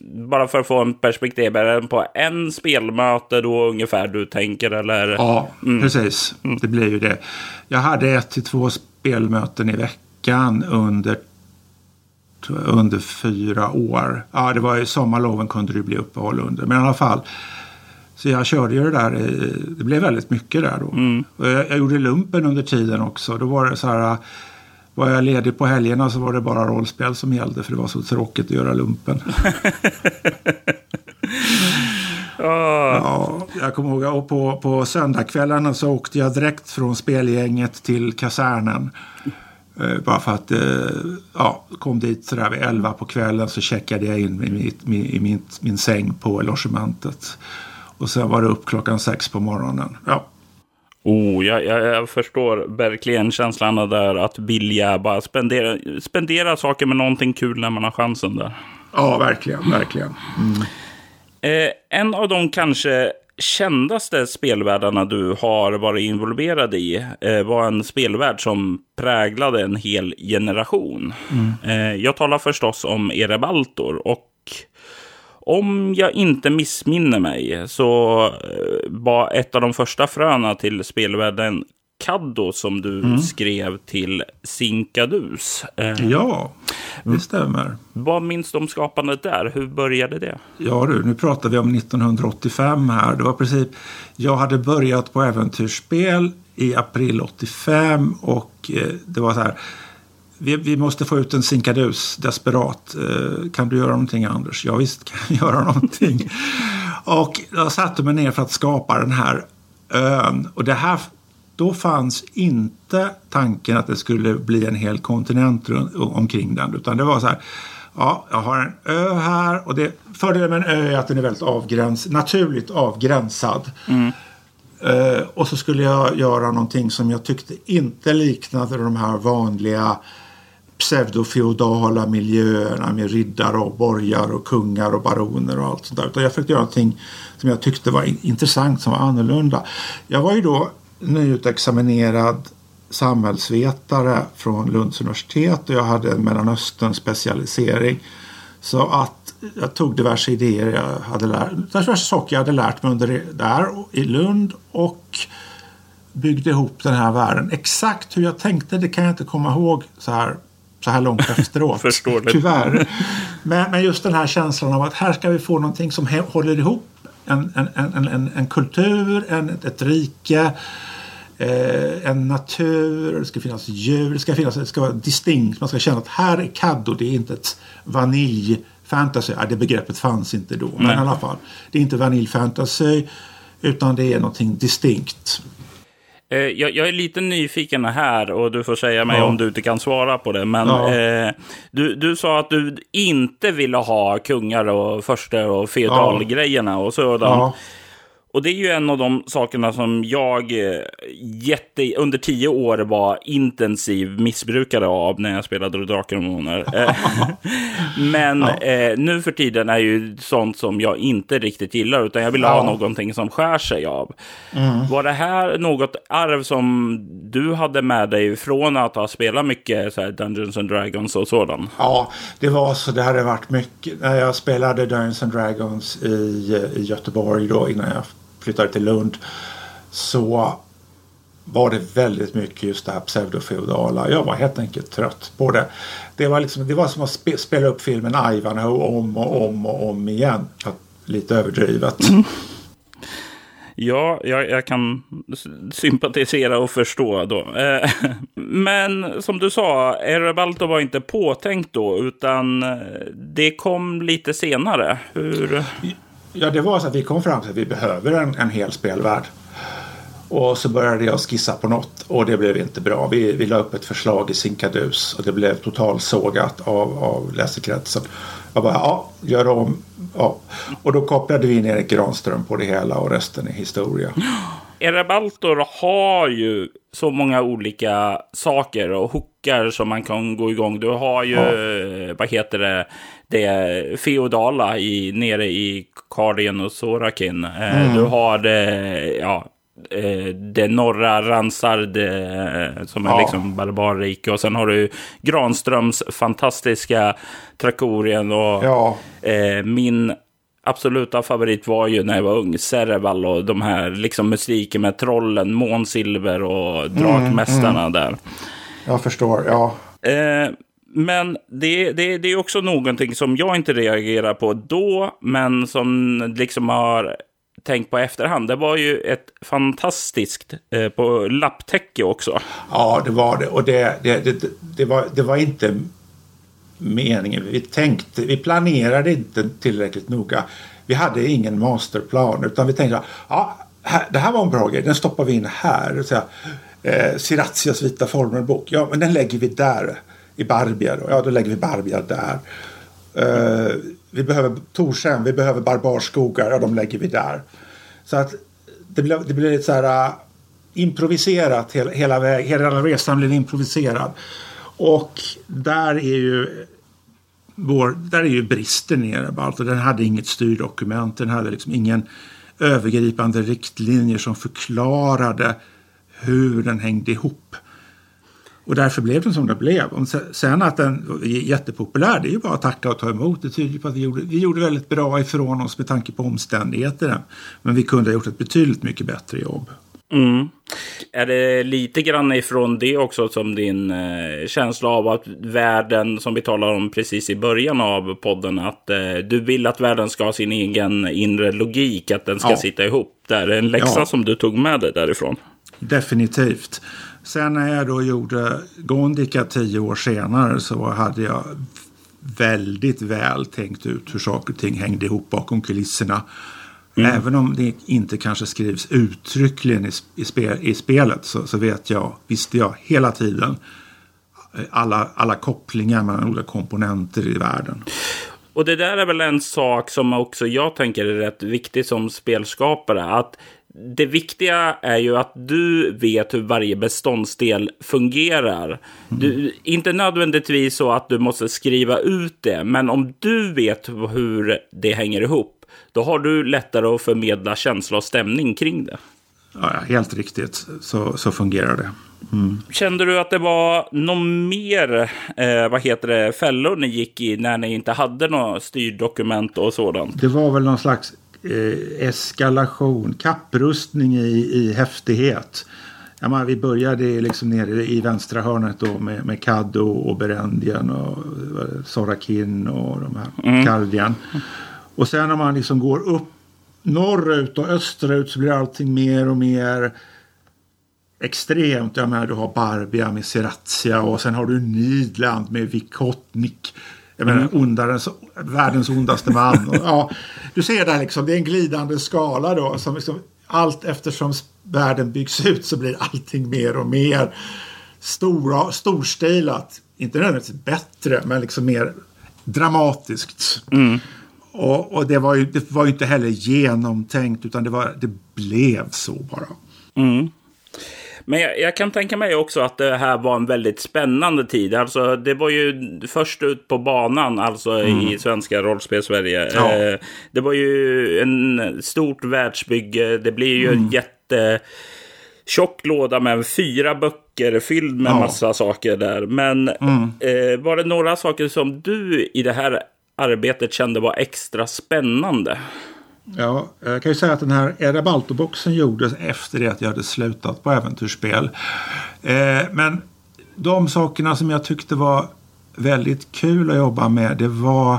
bara för att få en perspektiv, är det på en spelmöte då ungefär du tänker? Eller? Ja, mm. precis. Mm. Det blir ju det. Jag hade ett till två spelmöten i veckan under under fyra år. Ja, det var i sommarloven kunde det bli uppehåll under. Men i alla fall. Så jag körde ju det där. Det blev väldigt mycket där då. Mm. Jag, jag, gjorde lumpen under tiden också. Då var det så här. Var jag ledig på helgerna så var det bara rollspel som gällde. För det var så tråkigt att göra lumpen. Ja, jag kommer ihåg och på, på söndagskvällarna så åkte jag direkt från spelgänget till kasernen. Eh, bara för att eh, ja, kom dit sådär vid elva på kvällen så checkade jag in i, mitt, min, i min, min säng på logementet. Och sen var det upp klockan sex på morgonen. Ja. Oh, jag, jag, jag förstår verkligen känslan där att vilja bara spendera, spendera saker med någonting kul när man har chansen där. Ja, verkligen, verkligen. Mm. Eh, en av de kanske kändaste spelvärldarna du har varit involverad i eh, var en spelvärld som präglade en hel generation. Mm. Eh, jag talar förstås om Erebaltor och om jag inte missminner mig så eh, var ett av de första fröna till spelvärlden Kaddo som du mm. skrev till Sinkadus. Eh, ja, det stämmer. Vad minns du om skapandet där? Hur började det? Ja du, nu pratar vi om 1985 här. Det var precis, jag hade börjat på äventyrsspel i april 85 och eh, det var så här vi, vi, måste få ut en sinkadus desperat. Eh, kan du göra någonting Anders? Ja visst kan jag göra någonting. och jag satte mig ner för att skapa den här ön. Och det här, då fanns inte tanken att det skulle bli en hel kontinent runt, omkring den. Utan det var så här. Ja, jag har en ö här och det, fördelen med en ö är att den är väldigt avgräns, naturligt avgränsad. Mm. Uh, och så skulle jag göra någonting som jag tyckte inte liknade de här vanliga pseudofeodala miljöerna med riddare och borgar och kungar och baroner och allt sånt där. Utan jag försökte göra någonting som jag tyckte var intressant, som var annorlunda. Jag var ju då nyutexaminerad samhällsvetare från Lunds universitet och jag hade en Mellanöstern specialisering. Så att jag tog diverse idéer jag hade lärt, diverse saker jag hade lärt mig under där i Lund och byggde ihop den här världen. Exakt hur jag tänkte det kan jag inte komma ihåg så här, så här långt efteråt. Förstår det. Tyvärr. Men, men just den här känslan av att här ska vi få någonting som håller ihop en, en, en, en, en kultur, en, ett rike, eh, en natur, det ska finnas djur, det ska, finnas, det ska vara distinkt. Man ska känna att här är Caddo, det är inte ett vanilj fantasy. Ja, det begreppet fanns inte då, men Nej. i alla fall. Det är inte vanilj fantasy utan det är någonting distinkt. Eh, jag, jag, är lite nyfiken här och du får säga mig ja. om du inte kan svara på det. Men ja. eh, du, du sa att du inte ville ha kungar och första och feodalgrejerna ja. och sådant. Och det är ju en av de sakerna som jag eh, jätte, under tio år var intensiv missbrukare av när jag spelade Drakar och. Eh, men ja. eh, nu för tiden är ju sånt som jag inte riktigt gillar, utan jag vill ha någonting som skär sig av. Mm. Var det här något arv som du hade med dig från att ha spelat mycket så Dungeons and Dragons och sådant? Ja, det var så. Det hade varit mycket. När jag spelade Dungeons and Dragons i, i Göteborg då innan jag flyttade till Lund så var det väldigt mycket just det här pseudofeudala. Jag var helt enkelt trött på det. Det var, liksom, det var som att spe, spela upp filmen Ivanhoe om och om och om igen. Lite överdrivet. Mm. Ja, jag, jag, kan sympatisera och förstå då. Eh, men som du sa, Erebalto var inte påtänkt då, utan det kom lite senare. Hur? Ja, det var så att vi kom fram till att vi behöver en, en hel spelvärld. Och så började jag skissa på något och det blev inte bra. Vi, vi la upp ett förslag i Sinkadus och det blev totalsågat av, av läsekretsen. Jag bara, ja, gör om. Ja. Och då kopplade vi in Erik Granström på det hela och resten är historia. Erebaltor har ju så många olika saker och hookar som man kan gå igång. Du har ju, ja. vad heter det, det feodala i, nere i Kardien och Sorakin. Eh, mm. Du har ja, eh, det norra Ransard som är ja. liksom barbarrike. Och sen har du Granströms fantastiska Trakorien och ja. eh, min absoluta favorit var ju när jag var ung, Cereval och de här liksom musiken med trollen, Månsilver och Drakmästarna mm, mm. där. Jag förstår, ja. Eh, men det, det, det är också någonting som jag inte reagerar på då, men som liksom har tänkt på efterhand. Det var ju ett fantastiskt eh, på lapptäcke också. Ja, det var det. Och det, det, det, det, var, det var inte meningen. Vi tänkte, vi planerade inte tillräckligt noga. Vi hade ingen masterplan utan vi tänkte ja, det här var en bra grej, den stoppar vi in här. Så, eh, Sirazias vita formelbok, ja men den lägger vi där i Barbier, Ja, då lägger vi Barbier där. Uh, vi behöver Torshem, vi behöver barbarskogar, ja de lägger vi där. Så att det blir, det blir lite så här uh, improviserat hela, hela, väg, hela resan blir improviserad. Och där är ju vår, där är ju bristen nere. Alltså, den hade inget styrdokument, den hade liksom ingen övergripande riktlinjer som förklarade hur den hängde ihop. Och därför blev den som den blev. Och sen att den är jättepopulär, det är ju bara att tacka och ta emot. Det tyder på att vi gjorde, vi gjorde väldigt bra ifrån oss med tanke på omständigheterna. Men vi kunde ha gjort ett betydligt mycket bättre jobb. Mm. Är det lite grann ifrån det också som din eh, känsla av att världen, som vi talade om precis i början av podden, att eh, du vill att världen ska ha sin egen inre logik, att den ska ja. sitta ihop? Det är en läxa ja. som du tog med dig därifrån? Definitivt. Sen när jag då gjorde Gondika tio år senare så hade jag väldigt väl tänkt ut hur saker och ting hängde ihop bakom kulisserna. Mm. Även om det inte kanske skrivs uttryckligen i, i, spel, i spelet så, så, vet jag, visste jag hela tiden alla, alla kopplingar mellan olika komponenter i världen. Och det där är väl en sak som också jag tänker är rätt viktig som spelskapare. Att det viktiga är ju att du vet hur varje beståndsdel fungerar. Mm. Du, inte nödvändigtvis så att du måste skriva ut det, men om du vet hur det hänger ihop, då har du lättare att förmedla känsla och stämning kring det. Ja, helt riktigt. Så, så fungerar det. Mm. Kände du att det var någon mer eh, vad heter det, fällor ni gick i när ni inte hade några styrdokument och sådant? Det var väl någon slags eh, eskalation, kapprustning i, i häftighet. Ja, man, vi började liksom nere i vänstra hörnet då med, med Caddo och Berendien och eh, Sorakin och de här mm. Kardian. Och sen när man liksom går upp norrut och österut så blir allting mer och mer extremt. Jag menar, du har Barbia med Seratia och sen har du Nidland med Vikotnik. Jag menar, mm. ondarens, världens ondaste man. Och, ja, du ser där liksom, det är en glidande skala då. Som liksom, allt eftersom världen byggs ut så blir allting mer och mer stora, storstilat. Inte nödvändigtvis bättre, men liksom mer dramatiskt. Mm. Och, och, det, var ju, det var ju inte heller genomtänkt utan det, var, det blev så bara. Mm. Men jag, jag, kan tänka mig också att det här var en väldigt spännande tid. Alltså, det var ju först ut på banan, alltså mm. i svenska rollspel-Sverige. Ja. Eh, det var ju en stort världsbygge. Det blir ju mm. en jätte tjock låda med fyra böcker fylld med ja. massa saker där. Men mm. eh, var det några saker som du i det här arbetet kände var extra spännande? Ja, jag kan ju säga att den här Erabalto-boxen gjordes efter det att jag hade slutat på äventyrsspel. Eh, men de sakerna som jag tyckte var väldigt kul att jobba med det var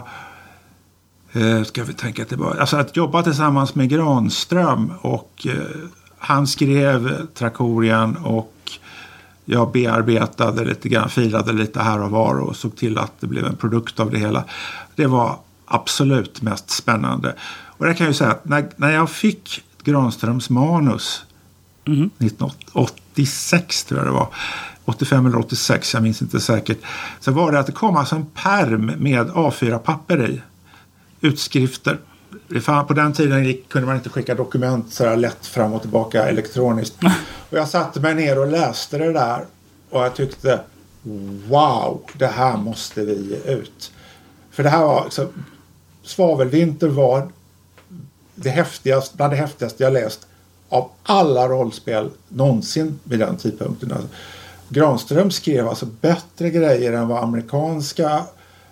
eh, ska vi tänka tillbaka? alltså att jobba tillsammans med Granström och eh, han skrev Trakorian och jag bearbetade lite grann, filade lite här och var och såg till att det blev en produkt av det hela. Det var absolut mest spännande. Och det kan jag ju säga att när, när jag fick Granströms manus mm. 1986 tror jag det var. 85 eller 86, jag minns inte säkert. Så var det att det kom alltså en perm med A4-papper i. Utskrifter. På den tiden kunde man inte skicka dokument så här lätt fram och tillbaka elektroniskt. Och jag satte mig ner och läste det där. Och jag tyckte wow, det här måste vi ge ut. För det här var alltså, Svavelvinter var det häftigaste, bland det häftigaste jag läst av alla rollspel någonsin vid den tidpunkten. Alltså, Granström skrev alltså bättre grejer än vad amerikanska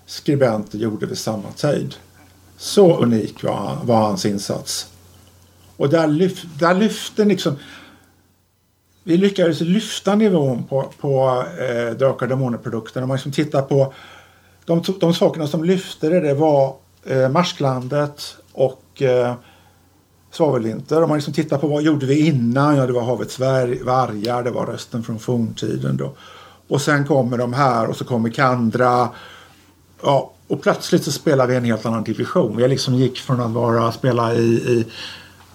skribenter gjorde vid samma tid. Så unik var, han, var hans insats. Och där, lyf, där lyfte liksom... Vi lyckades lyfta nivån på, på eh, Drakar Demoner-produkten. Om man liksom tittar på de, de sakerna som lyfte det, det var eh, Marsklandet och eh, svavelvinter. Om man liksom tittar på vad gjorde vi innan? Ja, det var havets vargar, det var rösten från forntiden då. Och sen kommer de här och så kommer Kandra. Ja, och plötsligt så spelar vi en helt annan division. Vi liksom gick från att vara spela i, i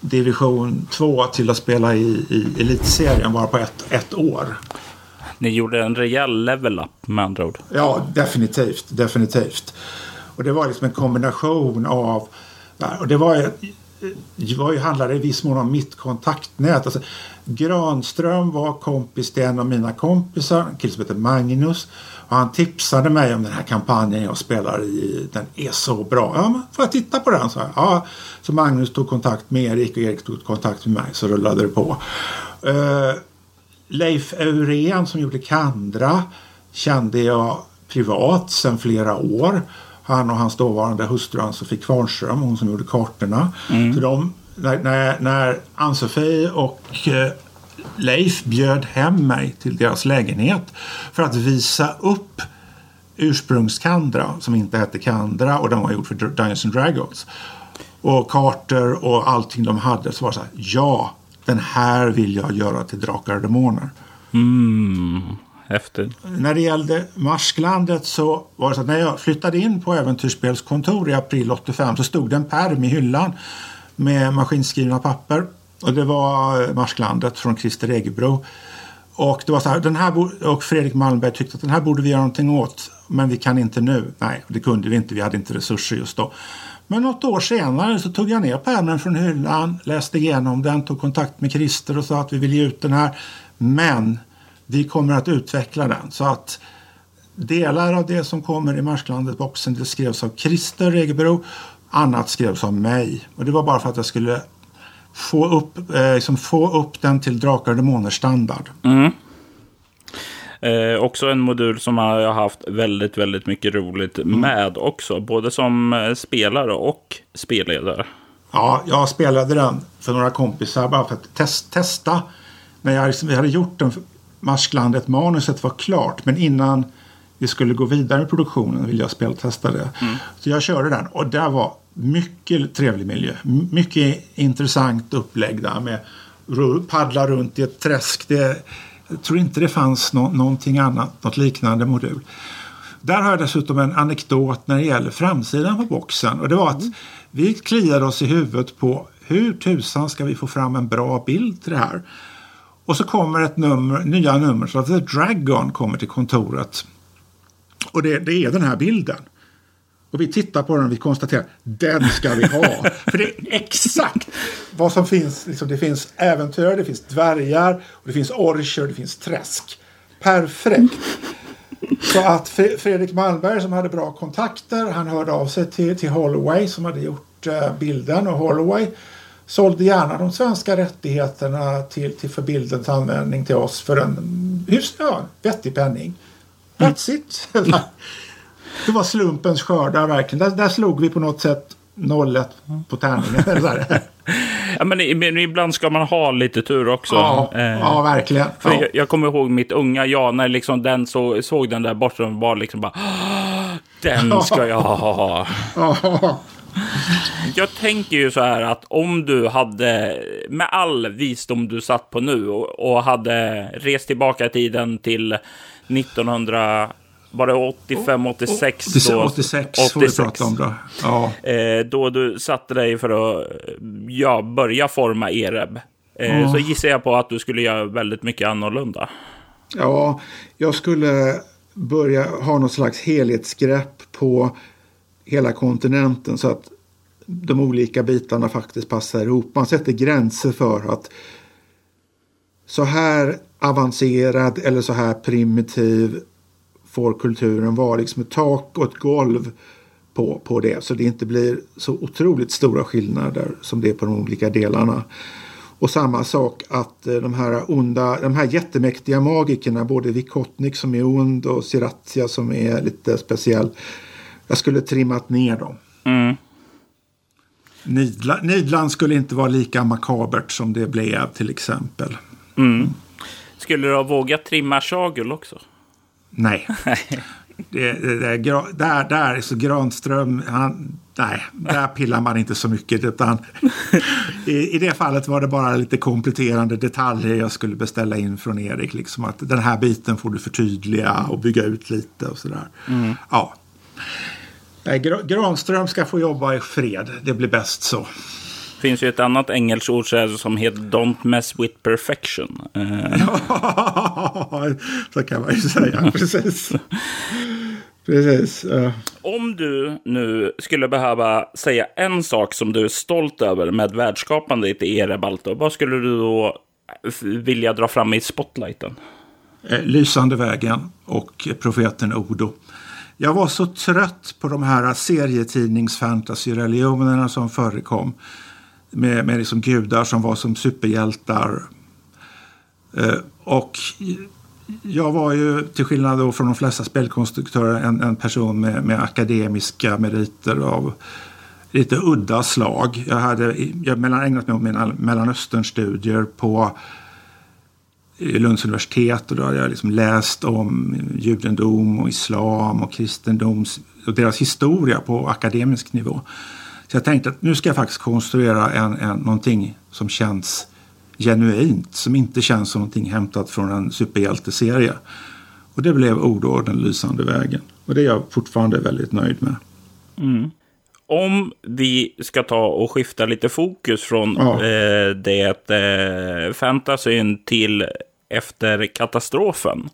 division 2 till att spela i, i elitserien bara på ett, ett år. Ni gjorde en rejäl level up med andra ord. Ja, definitivt. Definitivt. Och det var liksom en kombination av... Och det var Eh, var ju, handlade i viss mån om mitt kontaktnät. Alltså, Granström var kompis till en av mina kompisar, en kille som heter Magnus. Och han tipsade mig om den här kampanjen jag spelar i. Den är så bra. Ja, men får jag titta på den? Så, ja. så Magnus tog kontakt med Erik och Erik tog kontakt med mig. Så rullade det på. Uh, Leif Eurén som gjorde Kandra kände jag privat sedan flera år han och hans dåvarande hustru Ann-Sofie Kvarnström, hon som gjorde kartorna. Mm. Så de, när, när, när Ann-Sofie och eh, Leif bjöd hem mig till deras lägenhet för att visa upp ursprungskandra som inte hette Kandra och den var gjord för Dungeons and Dragons. Och kartor och allting de hade så var det så här, ja, den här vill jag göra till Drakar och Demoner. Mm efter? När det gällde Marsklandet så var det så att när jag flyttade in på Äventyrsspelskontor i april 85 så stod det en perm i hyllan med maskinskrivna papper. Och det var Marsklandet från Christer Egebro. Och, det var så här, den här och Fredrik Malmberg tyckte att den här borde vi göra någonting åt. Men vi kan inte nu. Nej, det kunde vi inte. Vi hade inte resurser just då. Men något år senare så tog jag ner pärmen från hyllan, läste igenom den, tog kontakt med Christer och sa att vi vill ge ut den här. Men vi kommer att utveckla den så att delar av det som kommer i Marsklandet-boxen det skrevs av Christer Regebro, annat skrevs av mig. Och det var bara för att jag skulle få upp, eh, liksom få upp den till Drakar och Demoner standard. Mm. Eh, också en modul som jag har haft väldigt, väldigt mycket roligt mm. med också. Både som eh, spelare och spelledare. Ja, jag spelade den för några kompisar bara för att test, testa. När jag liksom, vi hade gjort den Marsklandet, manuset var klart. Men innan vi skulle gå vidare i produktionen ville jag speltesta det. Mm. Så jag körde den och det var mycket trevlig miljö. Mycket intressant upplägg där med paddla runt i ett träsk. Det, jag tror inte det fanns no någonting annat, något liknande modul. Där har jag dessutom en anekdot när det gäller framsidan på boxen. Och det var att mm. vi kliade oss i huvudet på hur tusan ska vi få fram en bra bild till det här? Och så kommer ett nummer, nya nummer, så att The Dragon kommer till kontoret. Och det, det är den här bilden. Och vi tittar på den och vi konstaterar den ska vi ha. För det är exakt vad som finns. Liksom, det finns äventyr, det finns dvärgar, och det finns orcher, det finns träsk. Perfekt. Så att Fredrik Malmberg som hade bra kontakter, han hörde av sig till, till Holloway som hade gjort uh, bilden och Holloway sålde gärna de svenska rättigheterna till, till för bildens användning till oss för en hyfsat ja, vettig penning. That's it. Det var slumpens skördar verkligen. Där, där slog vi på något sätt nollet på tärningen. ja, men, men, ibland ska man ha lite tur också. Ja, eh, ja verkligen. För ja. Jag, jag, kommer ihåg mitt unga jag, när liksom den så, såg den där bortom var liksom bara Den ska jag ha. Jag tänker ju så här att om du hade, med all visdom du satt på nu och, hade rest tillbaka i tiden till 1900 var det 85, 86? 86, då, 86, 86 får vi prata om då. Ja. Eh, då du satte dig för att ja, börja forma Ereb. Eh, ja. Så gissar jag på att du skulle göra väldigt mycket annorlunda. Ja, jag skulle börja ha något slags helhetsgrepp på hela kontinenten så att de olika bitarna faktiskt passar ihop. Man sätter gränser för att så här avancerad eller så här primitiv får kulturen vara liksom ett tak och ett golv på, på det. Så det inte blir så otroligt stora skillnader som det är på de olika delarna. Och samma sak att eh, de här onda, de här jättemäktiga magikerna, både Vikotnik som är ond och Siratia som är lite speciell. Jag skulle trimmat ner dem. Mm. Nidland, Nidland skulle inte vara lika makabert som det blev till exempel. Mm. Skulle du ha vågat trimma Shagul också? Nej. det, det, det, där, där är så Granström, han, nej, där pillar man inte så mycket. Utan i, I det fallet var det bara lite kompletterande detaljer jag skulle beställa in från Erik. Liksom att den här biten får du förtydliga och bygga ut lite och sådär. Mm. Ja. Granström ska få jobba i fred. Det blir bäst så. Det finns ju ett annat engelskt ord som heter Don't mess with perfection. Ja, så kan man ju säga. Precis. Precis. Om du nu skulle behöva säga en sak som du är stolt över med världsskapandet i Erebalto, vad skulle du då vilja dra fram i spotlighten? Eh, Lysande vägen och profeten Odo. Jag var så trött på de här serietidnings-fantasy-religionerna som förekom med, med liksom gudar som var som superhjältar. Eh, och jag var ju, till skillnad då från de flesta spelkonstruktörer, en, en person med, med, akademiska meriter av lite udda slag. Jag hade jag mellan, ägnat mig åt mina Mellanösternstudier på Lunds universitet och då hade jag liksom läst om judendom och islam och kristendom och deras historia på akademisk nivå. Så jag tänkte att nu ska jag faktiskt konstruera en, en, någonting som känns genuint. Som inte känns som någonting hämtat från en superhjälteserie. Och det blev Ordorden Lysande vägen. Och det är jag fortfarande väldigt nöjd med. Mm. Om vi ska ta och skifta lite fokus från ja. eh, det eh, fantasyn till efter katastrofen.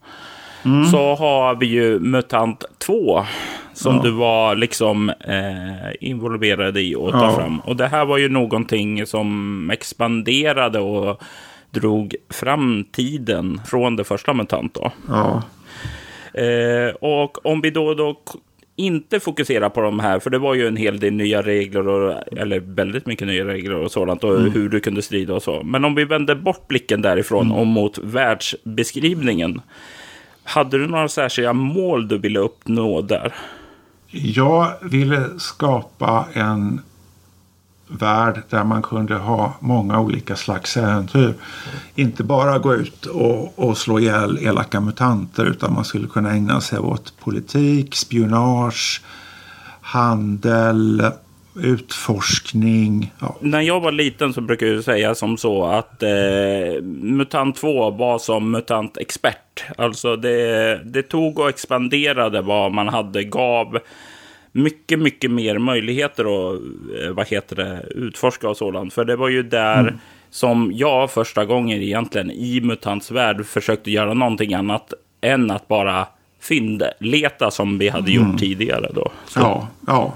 Mm. Så har vi ju MUTANT 2 som Ja. du var liksom eh, involverad i att ta Ja. fram. Och det här var ju någonting som expanderade och drog fram tiden från det första MUTANT då. Ja. Eh, och om vi då, då inte fokuserar på de här, för det var ju en hel del nya regler, och, eller väldigt mycket nya regler och sådant, och hur du kunde strida och så. Men om vi vänder bort blicken därifrån och mot världsbeskrivningen. Hade du några särskilda mål du ville uppnå där? Jag ville skapa en värld där man kunde ha många olika slags äventyr. Inte bara gå ut och, och slå ihjäl elaka mutanter utan man skulle kunna ägna sig åt politik, spionage, handel, utforskning. Ja. När jag var liten så brukade jag säga som så att eh, MUTANT 2 var som MUTANT Expert. Alltså det, det tog och expanderade vad man hade, gav mycket, mycket mer möjligheter att eh, vad heter det, utforska och sådant. För det var ju där som jag första gången egentligen i MUTANTs värld försökte göra någonting annat än att bara fyndleta som vi hade gjort tidigare då. Så, Ja, ja.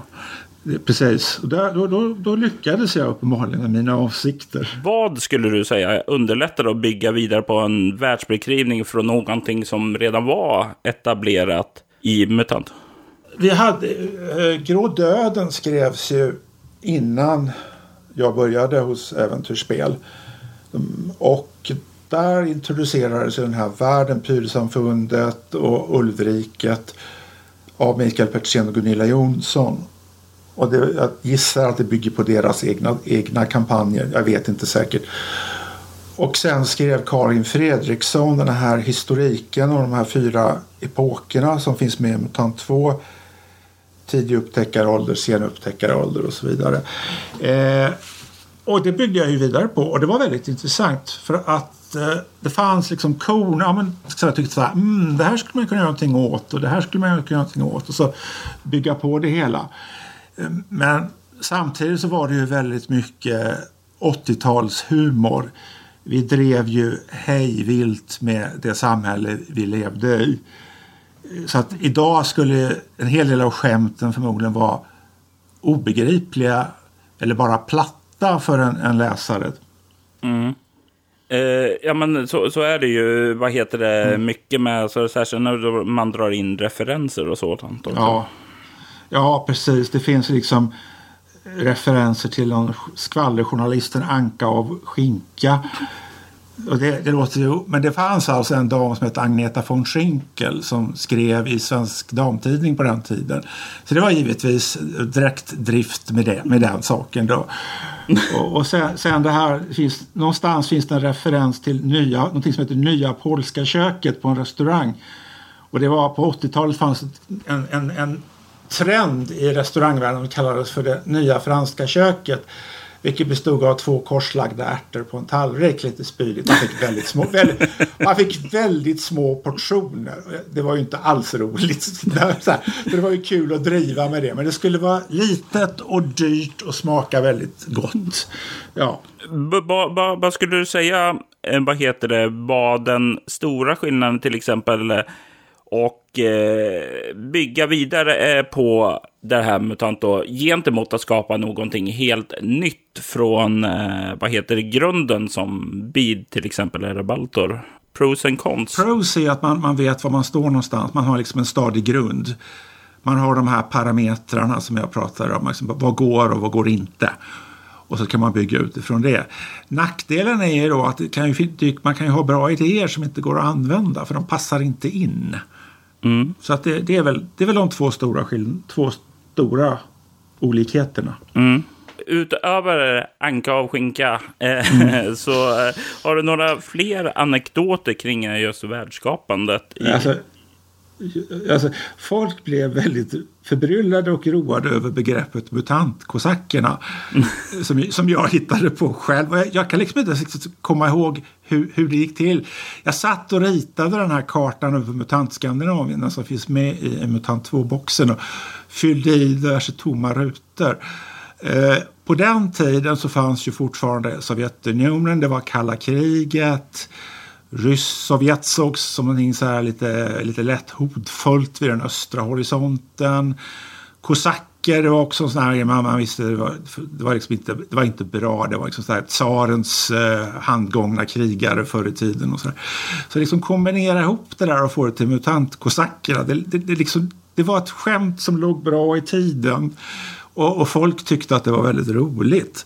Precis. Där, då, då, då lyckades jag uppenbarligen med mina avsikter. Vad skulle du säga underlättar att bygga vidare på en världsbeskrivning från någonting som redan var etablerat i MUTANT? Vi hade, eh, Grå döden skrevs ju innan jag började hos Äventyrsspel. Och där introducerades den här världen, Pyrsamfundet och Ulvriket av Mikael Petersen och Gunilla Jonsson. Och det, jag gissar att det bygger på deras egna, egna kampanjer. Jag vet inte säkert. Och sen skrev Karin Fredriksson den här historiken och de här fyra epokerna som finns med i MUTANT 2. Tidig upptäckarålder, sen upptäckarålder och så vidare. Eh, och det byggde jag ju vidare på och det var väldigt intressant för att eh, det fanns liksom korn. Ja, men, så jag tyckte så här, mm, det här skulle man kunna göra någonting åt och det här skulle man kunna göra någonting åt och så bygga på det hela. Eh, Men samtidigt så var det ju väldigt mycket 80-talshumor. Vi drev ju hejvilt med det samhälle vi levde i. Så att idag skulle en hel del av skämten förmodligen vara obegripliga eller bara platta för en, en läsare. Eh, ja, men så, så är det ju. Vad heter det? Mycket med, så särskilt när man drar in referenser och sådant. också. Ja. ja, precis. Det finns liksom referenser till någon skvallerjournalisten Anka av Skinka. Och det, det låter ju, men det fanns alltså en dam som hette Agneta von Schinkel som skrev i Svensk Damtidning på den tiden. Så det var givetvis direkt drift med, det, med den saken då. Och, och sen, sen det här, finns, någonstans finns det en referens till nya, någonting som heter Nya polska köket på en restaurang. Och det var på 80-talet fanns en, en, en trend i restaurangvärlden som kallades för det nya franska köket. Vilket bestod av två korslagda ärtor på en tallrik. Lite spydigt. Man fick väldigt små, väldigt, man fick väldigt små portioner. Det var ju inte alls roligt. Så här, det var ju kul att driva med det. Men det skulle vara litet och dyrt och smaka väldigt gott. Ja. Vad ba- ba- Vad skulle du säga, eh, vad heter det, var den stora skillnaden till exempel eh, och eh, bygga vidare eh, på det här MUTANT då, gentemot att skapa någonting helt nytt från, eh, vad heter det, grunden som BID till exempel eller Baltor? Pros and cons. Pros är att man, man vet var man står någonstans. Man har liksom en stadig grund. Man har de här parametrarna som jag pratar om. Liksom, vad går och vad går inte? Och så kan man bygga utifrån det. Nackdelen är ju då att kan ju, man kan ju ha bra idéer som inte går att använda för de passar inte in. Mm. Så att det, det, är väl, det är väl de två stora, skill- två stora olikheterna. Mm. Utöver anka och skinka eh, så eh, har du några fler anekdoter kring just världsskapandet? I... Alltså, alltså, folk blev väldigt förbryllade och roade över begreppet mutantkosackerna. som, som jag hittade på själv. Jag, jag kan liksom inte komma ihåg hur, hur det gick till. Jag satt och ritade den här kartan över MUTANT-Skandinavien som finns med i MUTANT 2-boxen och fyllde i diverse tomma rutor. Eh, på den tiden så fanns ju fortfarande Sovjetunionen, det var kalla kriget. Ryss-Sovjet sågs som någonting så här lite, lite lätt hotfullt vid den östra horisonten. Kosacker var också en sån här man, man visste det var, det var liksom inte, det var inte bra. Det var liksom så här tsarens eh, handgångna krigare förr i tiden. Och så, där. så liksom kombinera ihop det där och få det till mutantkosackerna. Det, det, det, liksom, det var ett skämt som låg bra i tiden. Och, och folk tyckte att det var väldigt roligt.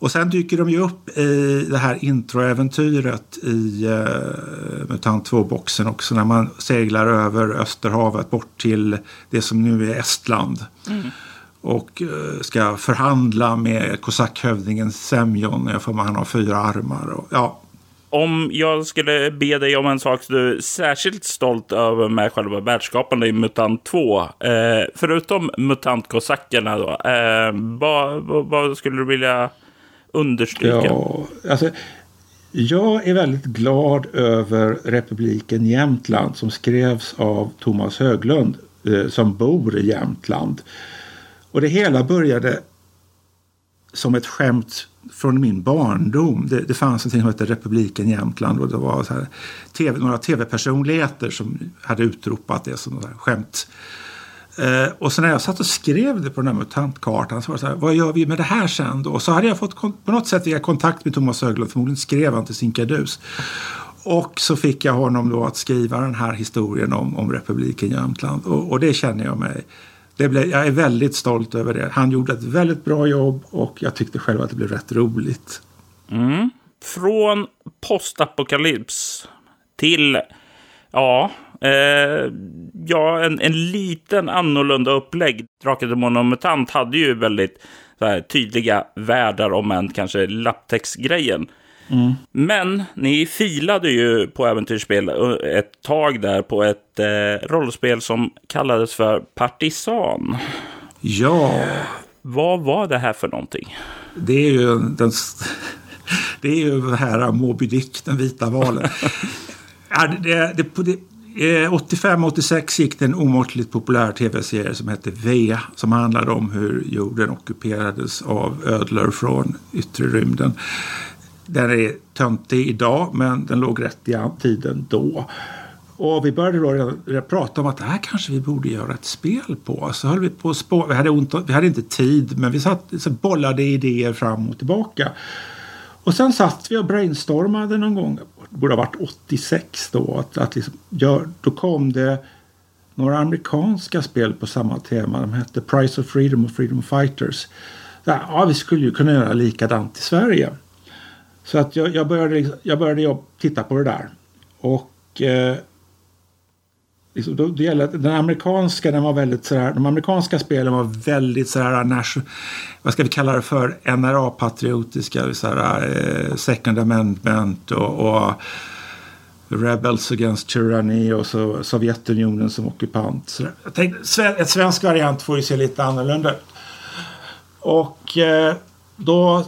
Och sen dyker de ju upp i det här introäventyret i uh, MUTANT 2-boxen också när man seglar över Österhavet bort till det som nu är Estland. Mm. Och uh, ska förhandla med kosackhövdingen Semjon. Jag får han har fyra armar. Och, ja. Om jag skulle be dig om en sak som du är särskilt stolt över med själva världsskapandet i MUTANT 2. Eh, förutom MUTANT-kosackerna då. Eh, vad, vad skulle du vilja understryka? Ja, alltså, jag är väldigt glad över Republiken Jämtland som skrevs av Thomas Höglund eh, som bor i Jämtland. Och det hela började som ett skämt från min barndom. Det, det fanns något som hette Republiken Jämtland och det var så här, TV, några tv-personligheter som hade utropat det som ett skämt Eh, och så när jag satt och skrev det på den här mutantkartan så var det så här, vad gör vi med det här sen då? Och så hade jag fått på något sätt via kontakt med Thomas Höglund, förmodligen skrev han till Sinkadus. Och så fick jag honom då att skriva den här historien om, om republiken Jämtland. Och, och det känner jag mig det blev, jag är väldigt stolt över det. Han gjorde ett väldigt bra jobb och jag tyckte själv att det blev rätt roligt. Mm. Från postapokalyps till, ja, Eh, ja, en, en liten annorlunda upplägg. Drakar, och Mutant hade ju väldigt här, tydliga världar, om än kanske lapptäcksgrejen. Mm. Men ni filade ju på äventyrsspel ett tag där på ett eh, rollspel som kallades för Partisan. Ja. Vad var det här för någonting? Det är ju den, det är ju här Moby Dick, den vita valen. ja, det, det, det, Eh, 85-86 gick det en omåttligt populär tv-serie som hette V som handlade om hur jorden ockuperades av ödlor från yttre rymden. Den är töntig idag men den låg rätt i tiden då. Och vi började då prata om att det här kanske vi borde göra ett spel på. Så höll vi på spå vi, hade ont, vi hade inte tid men vi satt, så bollade idéer fram och tillbaka. Och sen satt vi och brainstormade någon gång det borde ha varit 86 då. Att, att liksom, ja, då kom det några amerikanska spel på samma tema. De hette Price of Freedom och Freedom Fighters. Ja, vi skulle ju kunna göra likadant i Sverige. Så att jag, jag började, liksom, jag började titta på det där. Och eh, liksom, då, det gäller, den amerikanska, den var väldigt sådär, de amerikanska spelen var väldigt sådär, nation, vad ska vi kalla det för, NRA-patriotiska, sådär, eh, second amendment och, och, Rebels against tyranny och så Sovjetunionen som ockupant. Så jag tänkte, ett svensk variant får ju se lite annorlunda ut. Och eh, då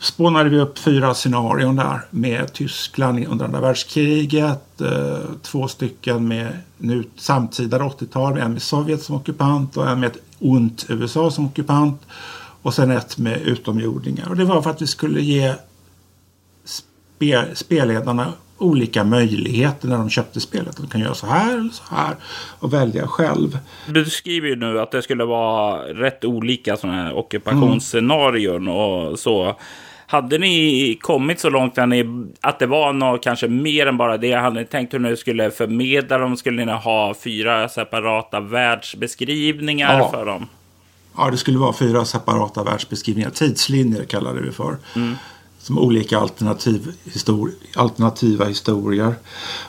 spånade vi upp fyra scenarion där med Tyskland under andra världskriget. Eh, två stycken med nu samtida 80-tal. En med Sovjet som ockupant och en med ett ont USA som ockupant. Och sen ett med utomjordingar. Och det var för att vi skulle ge spelledarna olika möjligheter när de köpte spelet. De kan göra så här eller så här och välja själv. Du skriver ju nu att det skulle vara rätt olika sådana här ockupationsscenarion och så. Hade ni kommit så långt att, ni, att det var något kanske mer än bara det? Hade ni tänkt hur ni skulle förmedla dem? Skulle ni ha fyra separata världsbeskrivningar ja. för dem? Ja, det skulle vara fyra separata världsbeskrivningar. Tidslinjer kallade vi för. Mm som olika alternativ histori alternativa historier.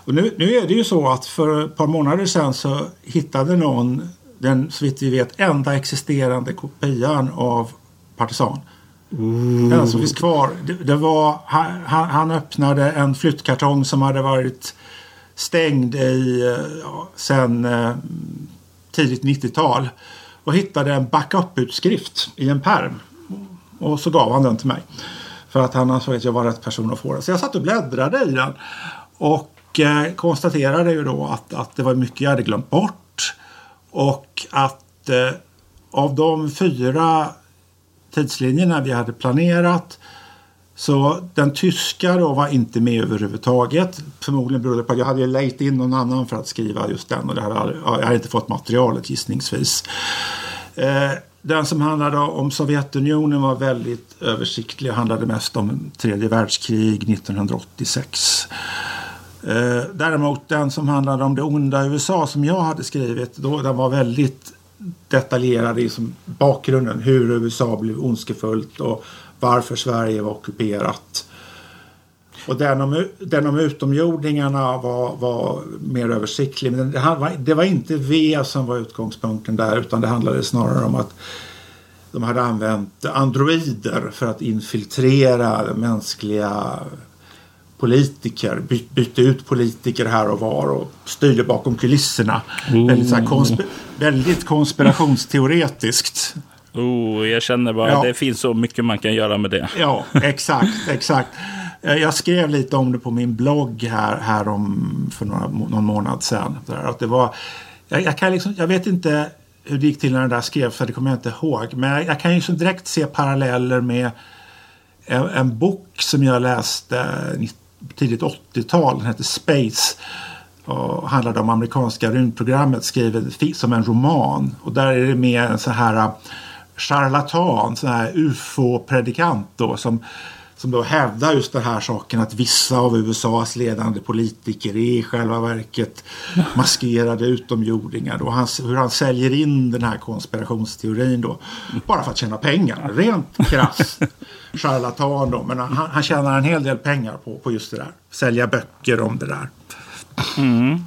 Och nu, nu är det ju så att för ett par månader sedan så hittade någon den så vitt vi vet enda existerande kopian av Partisan. Mm. Den som finns kvar. Det, det var, han, han, öppnade en flyttkartong som hade varit stängd i ja, sen eh, tidigt 90-tal och hittade en backup-utskrift i en perm. Och så gav han den till mig. För att han ansåg att jag var rätt person att få den. Så jag satt och bläddrade i den. Och eh, konstaterade ju då att, att det var mycket jag hade glömt bort. Och att eh, av de fyra tidslinjerna vi hade planerat Så den tyska då var inte med överhuvudtaget. Förmodligen berodde det på att jag hade lejt in någon annan för att skriva just den och det hade, jag hade inte fått materialet gissningsvis. Eh, den som handlade om Sovjetunionen var väldigt översiktlig och handlade mest om tredje världskrig 1986. Eh, däremot den som handlade om det onda USA som jag hade skrivit, då, den var väldigt detaljerad i som bakgrunden. Hur USA blev ondskefullt och varför Sverige var ockuperat. Och den om, den om utomjordingarna var, var mer översiktlig. Men det, var, det var inte V som var utgångspunkten där utan det handlade snarare om att de hade använt androider för att infiltrera mänskliga politiker, by, bytte ut politiker här och var och styrde bakom kulisserna. Mm. Väldigt, så konsp väldigt konspirationsteoretiskt. Oh, jag känner bara ja. det finns så mycket man kan göra med det. Ja, exakt, exakt. Eh, jag skrev lite om det på min blogg här, här om, för några, någon månad sedan. Att det var, jag, jag, kan liksom, jag vet inte hur det gick till när den där skrevs, för det kommer jag inte ihåg. Men jag, jag kan ju liksom direkt se paralleller med en, en bok som jag läste tidigt 80-tal. Den hette Space och handlade om amerikanska rymdprogrammet skrivet som en roman. Och där är det med en sån här eh, charlatan, sån här ufo-predikant då som som då hävdar just den här saken att vissa av USAs ledande politiker är i själva verket maskerade utomjordingar. Och han, hur han säljer in den här konspirationsteorin då bara för att tjäna pengar. Rent krass charlatan då. Men han, han tjänar en hel del pengar på, på just det där. Sälja böcker om det där. Mm.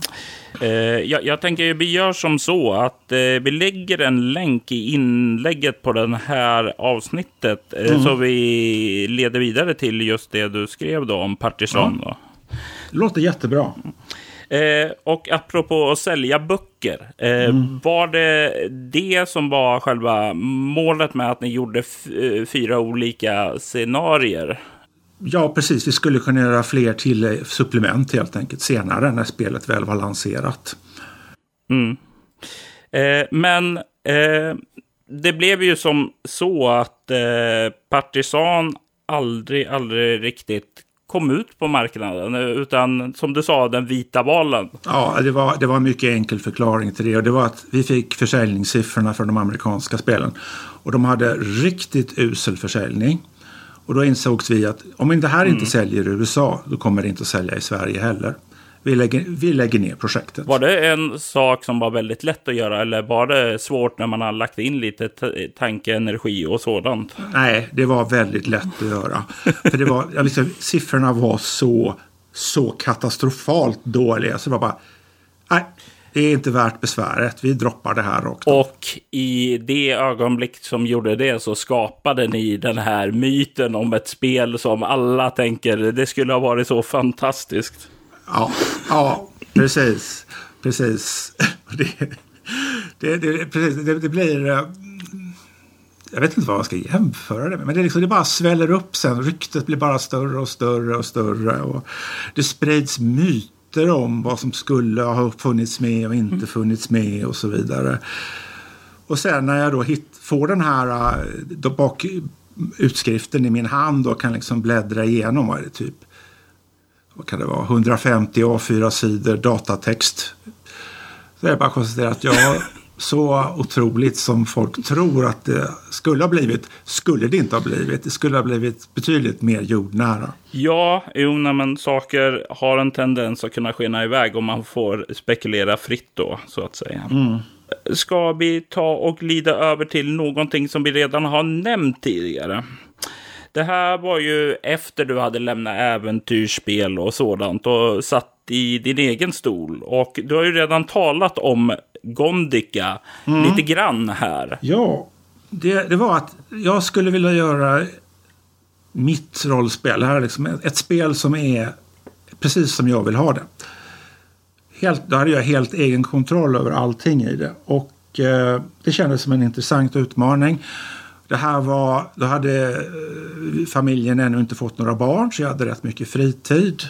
Eh, jag, jag, tänker vi gör som så att eh, vi lägger en länk i inlägget på det här avsnittet. Eh, mm. Så vi leder vidare till just det du skrev då om Partisan. Ja. Det låter jättebra. Eh, och apropå att sälja böcker. Eh, mm. Var det det som var själva målet med att ni gjorde eh, fyra olika scenarier? Ja, precis. Vi skulle kunna göra fler till supplement helt enkelt senare när spelet väl var lanserat. Mm. Eh, men eh, det blev ju som så att eh, Partisan aldrig, aldrig riktigt kom ut på marknaden. Utan som du sa, den vita valen. Ja, det var, det var en mycket enkel förklaring till det. Och det var att vi fick försäljningssiffrorna för de amerikanska spelen. Och de hade riktigt usel försäljning. Och då insågs vi att om det här inte mm. säljer i USA, då kommer det inte att sälja i Sverige heller. Vi lägger, vi lägger ner projektet. Var det en sak som var väldigt lätt att göra eller var det svårt när man har lagt in lite tanke, energi och sådant? Nej, det var väldigt lätt att göra. För det var, jag visste, siffrorna var så, så katastrofalt dåliga. Så det var bara, nej, det är inte värt besväret. Vi droppar det här rakt Och i det ögonblick som gjorde det så skapade ni den här myten om ett spel som alla tänker det skulle ha varit så fantastiskt. Ja, ja precis. Precis. Det, det, det, precis, det, det blir... Eh, jag vet inte vad man ska jämföra det med. Men det, liksom, det bara sväller upp sen. Ryktet blir bara större och större och större. Och det sprids myter myter om vad som skulle ha funnits med och inte mm. funnits med och så vidare. Och sen när jag då hit, får den här äh, då bak, utskriften i min hand och kan liksom bläddra igenom, vad är det typ? Vad kan det vara? 150 A4-sidor datatext. Så är det bara att konstatera att jag så otroligt som folk tror att det skulle ha blivit, skulle det inte ha blivit. Det skulle ha blivit betydligt mer jordnära. Ja, jo, men saker har en tendens att kunna skena iväg om man får spekulera fritt då, så att säga. Mm. Ska vi ta och glida över till någonting som vi redan har nämnt tidigare? Det här var ju efter du hade lämnat äventyrsspel och sådant och satt i din egen stol. Och du har ju redan talat om Gondika mm. lite grann här. Ja, det, det, var att jag skulle vilja göra mitt rollspel. Här är liksom ett, ett spel som är precis som jag vill ha det. Helt, då hade jag helt egen kontroll över allting i det. Och eh, det kändes som en intressant utmaning. Det här var, då hade eh, familjen ännu inte fått några barn så jag hade rätt mycket fritid.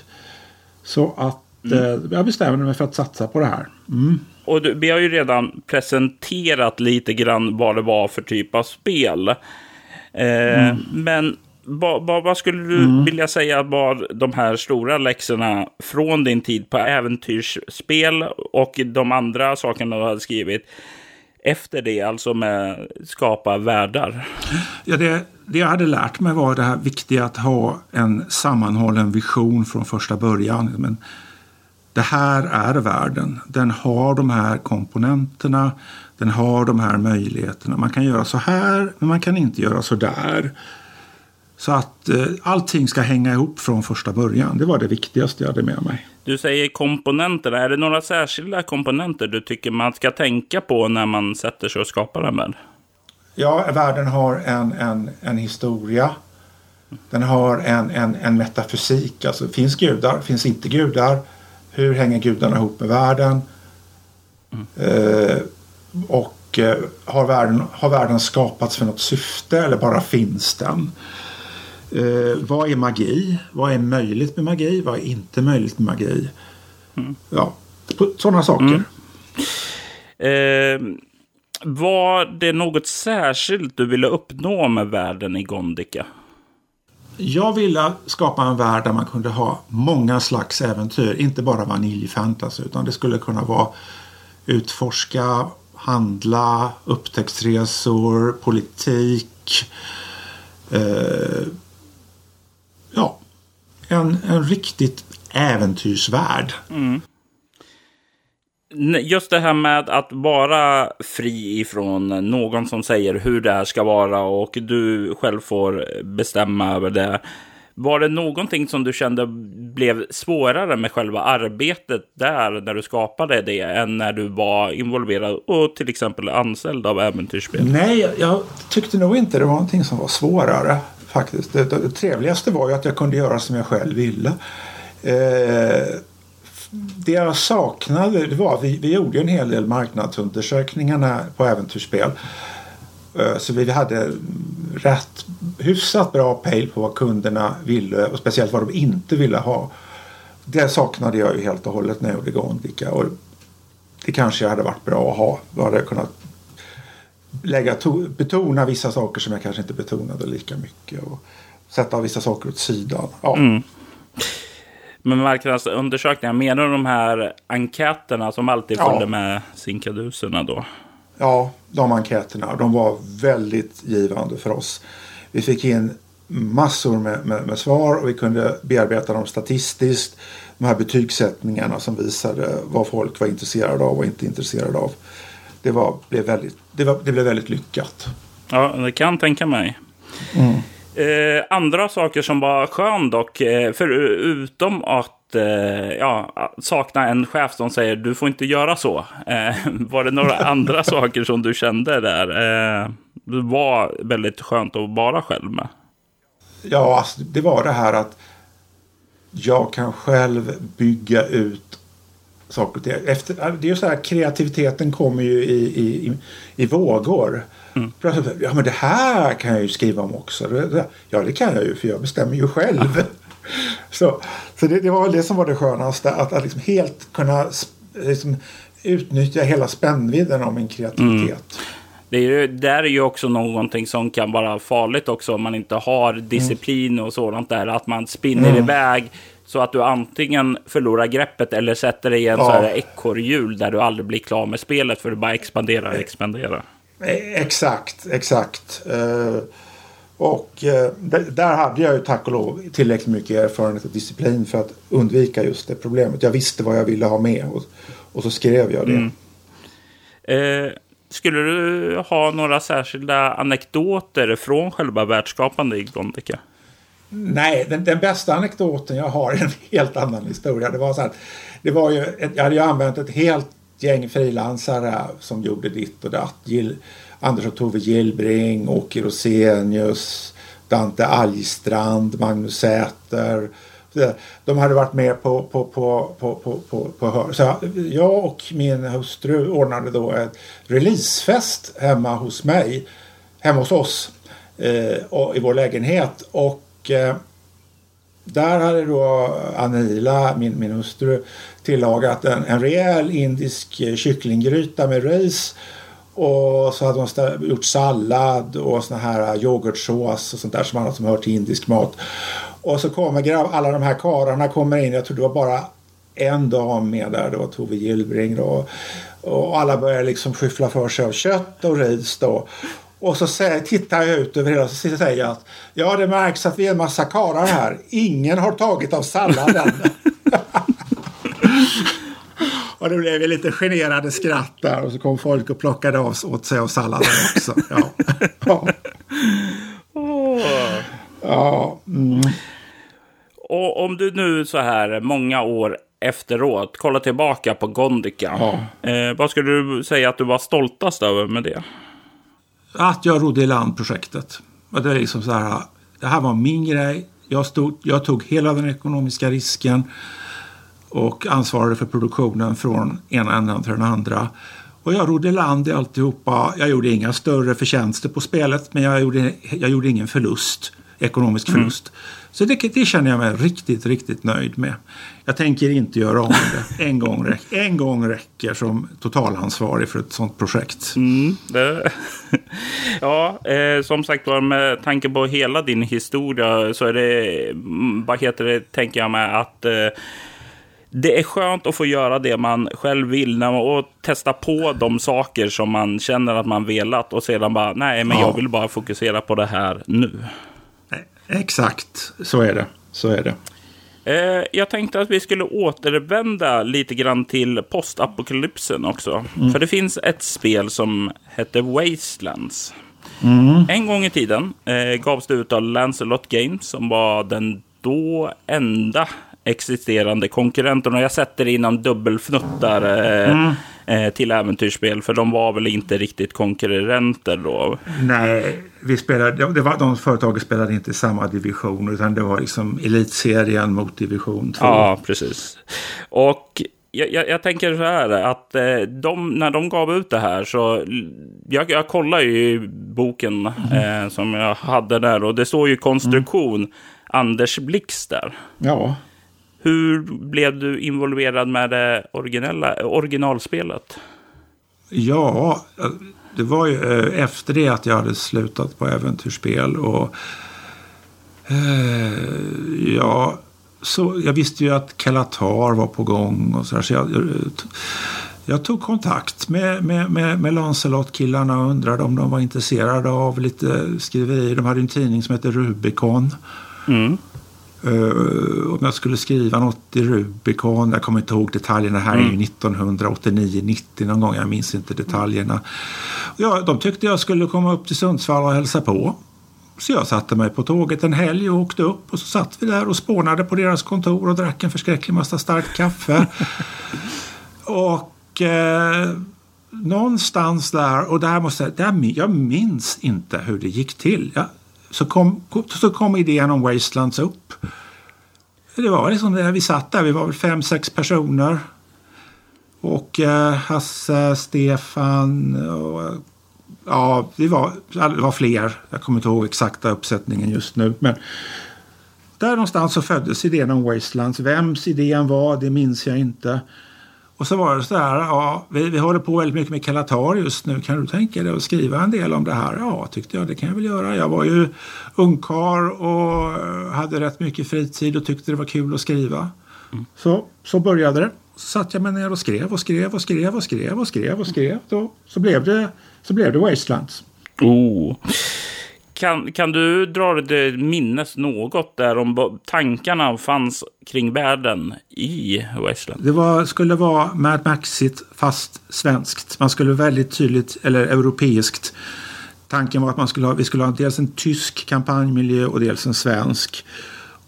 Så att mm. eh, jag bestämde mig för att satsa på det här. Mm. Och du, vi har ju redan presenterat lite grann vad det var för typ av spel. Eh, mm. Men Ba, ba, vad skulle du mm. vilja säga var de här stora läxorna från din tid på äventyrsspel och de andra sakerna du hade skrivit efter det, alltså med skapa världar? Ja, det, det jag hade lärt mig var det här viktiga att ha en sammanhållen vision från första början. Men det här är världen. Den har de här komponenterna. Den har de här möjligheterna. Man kan göra så här, men man kan inte göra så där. Så att eh, allting ska hänga ihop från första början. Det var det viktigaste jag hade med mig. Du säger komponenterna. Är det några särskilda komponenter du tycker man ska tänka på när man sätter sig och skapar en värld? Ja, världen har en, en, en historia. Den har en, en, en metafysik. Alltså finns gudar, finns inte gudar? Hur hänger gudarna ihop med världen? Mm. Eh, och eh, har, världen, har världen skapats för något syfte eller bara finns den? Eh, vad är magi? Vad är möjligt med magi? Vad är inte möjligt med magi? Mm. Ja, sådana saker. Mm. Eh, var det något särskilt du ville uppnå med världen i Gondika? Jag ville skapa en värld där man kunde ha många slags äventyr. Inte bara vaniljfantasy utan det skulle kunna vara utforska, handla, upptäcktsresor, politik. Eh, ja, en, en riktigt äventyrsvärld. Mm. Just det här med att vara fri ifrån någon som säger hur det här ska vara och du själv får bestämma över det. Var det någonting som du kände blev svårare med själva arbetet där när du skapade det än när du var involverad och till exempel anställd av äventyrsspel? Nej, jag tyckte nog inte det var någonting som var svårare faktiskt. Det, det, det trevligaste var ju att jag kunde göra som jag själv ville. Eh, det jag saknade det var att vi, vi gjorde en hel del marknadsundersökningar på äventyrsspel. Eh, så vi hade rätt hyfsat bra pejl på vad kunderna ville och speciellt vad de inte ville ha. Det saknade jag ju helt och hållet när jag gjorde Gondica. Och det kanske hade varit bra att ha. Då hade jag kunnat lägga to- betona vissa saker som jag kanske inte betonade lika mycket. Och sätta vissa saker åt sidan. Ja. Mm. Men marknadsundersökningar, menar du de här enkäterna som alltid följde ja. med sinkaduserna då? Ja, de enkäterna. De var väldigt givande för oss. Vi fick in massor med, med, med, svar och vi kunde bearbeta dem statistiskt. De här betygssättningarna som visade vad folk var intresserade av och inte intresserade av. Det, var, blev, väldigt, det, var, det blev väldigt lyckat. Ja, det kan tänka mig. Mm. Eh, andra saker som var skön dock, eh, förutom att eh, ja, sakna en chef som säger du får inte göra så. Eh, var det några andra saker som du kände där? Det var väldigt skönt att vara själv med. Ja, alltså, det var det här att jag kan själv bygga ut saker och ting. Efter, det är ju så här, kreativiteten kommer ju i, i, i, i vågor. Mm. Ja men det här kan jag ju skriva om också. Ja det kan jag ju för jag bestämmer ju själv. så så det, det, var det som var det skönaste. Att, att liksom helt kunna liksom, utnyttja hela spännvidden av min kreativitet. Mm. Det är ju, där är ju också någonting som kan vara farligt också om man inte har disciplin mm. och sådant där. Att man spinner mm. iväg så att du antingen förlorar greppet eller sätter dig i en ja. ekorrhjul där du aldrig blir klar med spelet för du bara expanderar och expanderar. Eh, exakt, exakt. Uh, och uh, där hade jag ju tack och lov tillräckligt mycket erfarenhet och disciplin för att undvika just det problemet. Jag visste vad jag ville ha med och, och så skrev jag det. Mm. Uh, skulle du ha några särskilda anekdoter från själva världsskapande i Gondika? Nej, den, den, bästa anekdoten jag har är en helt annan historia. Det var så här, det var ju, jag hade ju använt ett helt gäng frilansare som gjorde ditt och datt. Gil, Anders och Tove Gillbring, Åke Rosenius, Dante Algstrand, Magnus Säter. De hade varit med på, på, på, på, på, på, på hör. Så jag och min hustru ordnade då en releasefest hemma hos mig. Hemma hos oss. Eh, och, I vår lägenhet. Och eh, där hade då Anila, min, min hustru, tillagat en, en rejäl indisk kycklinggryta med ris Och så hade hon gjort sallad och såna här yoghurtsås och sånt där som annat som hör till indisk mat. Och så kommer grabb, alla de här karlarna kommer in. Jag tror det var bara en dam med där. Det var Tove Gillbring då. Och alla börjar liksom skyffla för sig av kött och ris då. Och så tittar jag ut över hela och säger jag att ja, det märks att vi är en massa karlar här. Ingen har tagit av salladen. och det blev lite generade skratt där och så kom folk och plockade av, åt sig av salladen också. Ja. ja. ja mm. Och om du nu så här många år efteråt kollar tillbaka på Gondika. Ja. Eh, vad skulle du säga att du var stoltast över med det? Att jag rodde i land projektet. Det, är liksom så här, det här var min grej. Jag, stod, jag tog hela den ekonomiska risken och ansvarade för produktionen från ena änden till den andra. Och jag rodde land i alltihopa. Jag gjorde inga större förtjänster på spelet men jag gjorde, jag gjorde ingen förlust, ekonomisk mm. förlust. Mm. Så det, det, känner jag mig riktigt, riktigt nöjd med. Jag tänker inte göra om det. En gång, räck, en gång räcker som totalansvarig för ett sånt projekt. Mm, ja, eh, som sagt var med tanke på hela din historia så är det, mm, vad heter det, tänker jag med att eh, det är skönt att få göra det man själv vill och testa på de saker som man känner att man velat och sedan bara nej, men ja. jag vill bara fokusera på det här nu. Exakt, så är det. Så är det. Eh, jag tänkte att vi skulle återvända lite grann till postapokalypsen också. Mm. För det finns ett spel som heter Wastelands. Mm. En gång i tiden eh, gavs det ut av Lancelot Games som var den då enda existerande konkurrenten. Och jag sätter inom dubbelfnuttar eh, mm. eh, till äventyrsspel. För de var väl inte riktigt konkurrenter då? Nej, vi spelade, det var, de företagen spelade inte i samma division. Utan det var liksom elitserien mot division 2. Ja, precis. Och jag, jag, jag, tänker så här att eh, de, när de gav ut det här så jag, jag kollar ju boken mm. eh, som jag hade där och det står ju konstruktion mm. Anders Blix där. Ja. Hur blev du involverad med det originella, originalspelet? Ja, det var ju eh, efter det att jag hade slutat på äventyrsspel. Och, eh, ja, så jag visste ju att Kalatar var på gång. och Så, där, så jag, jag, tog kontakt med, med, med, med Lancelot-killarna och undrade om de var intresserade av lite skriverier. De hade en tidning som heter Rubicon. Mm. Uh, om jag skulle skriva något i Rubicon, jag kommer inte ihåg detaljerna, här mm. är ju 1989-90 någon gång, jag minns inte detaljerna. Ja, de tyckte jag skulle komma upp till Sundsvall och hälsa på. Så jag satte mig på tåget en helg och åkte upp och så satt vi där och spånade på deras kontor och drack en förskräcklig massa starkt kaffe. och eh, någonstans där, och där måste jag, jag minns inte hur det gick till. Jag, så kom, så kom idén om Wastelands upp. Det var liksom det, vi satt där, vi var väl fem, sex personer. Och eh, Hasse, Stefan och ja, det var, det var fler. Jag kommer inte ihåg exakta uppsättningen just nu. Men där någonstans så föddes idén om Wastelands. Vems idén var, det minns jag inte. Och så var det så här, ja, vi, vi håller på väldigt mycket med Kalatar just nu. Kan du tänka dig att skriva en del om det här? Ja, tyckte jag, det kan jag väl göra. Jag var ju ungkar och hade rätt mycket fritid och tyckte det var kul att skriva. Mm. Så, så började det. Så satt jag mig ner och skrev och skrev och skrev och skrev och skrev och skrev. Då, så, blev det, så blev det Wastelands. Oh. Kan, kan du dra dig minnes något där om tankarna fanns kring världen i Westland? Det var, skulle vara Mad Maxigt fast svenskt. Man skulle väldigt tydligt, eller europeiskt. Tanken var att man skulle ha, vi skulle ha dels en tysk kampanjmiljö och dels en svensk.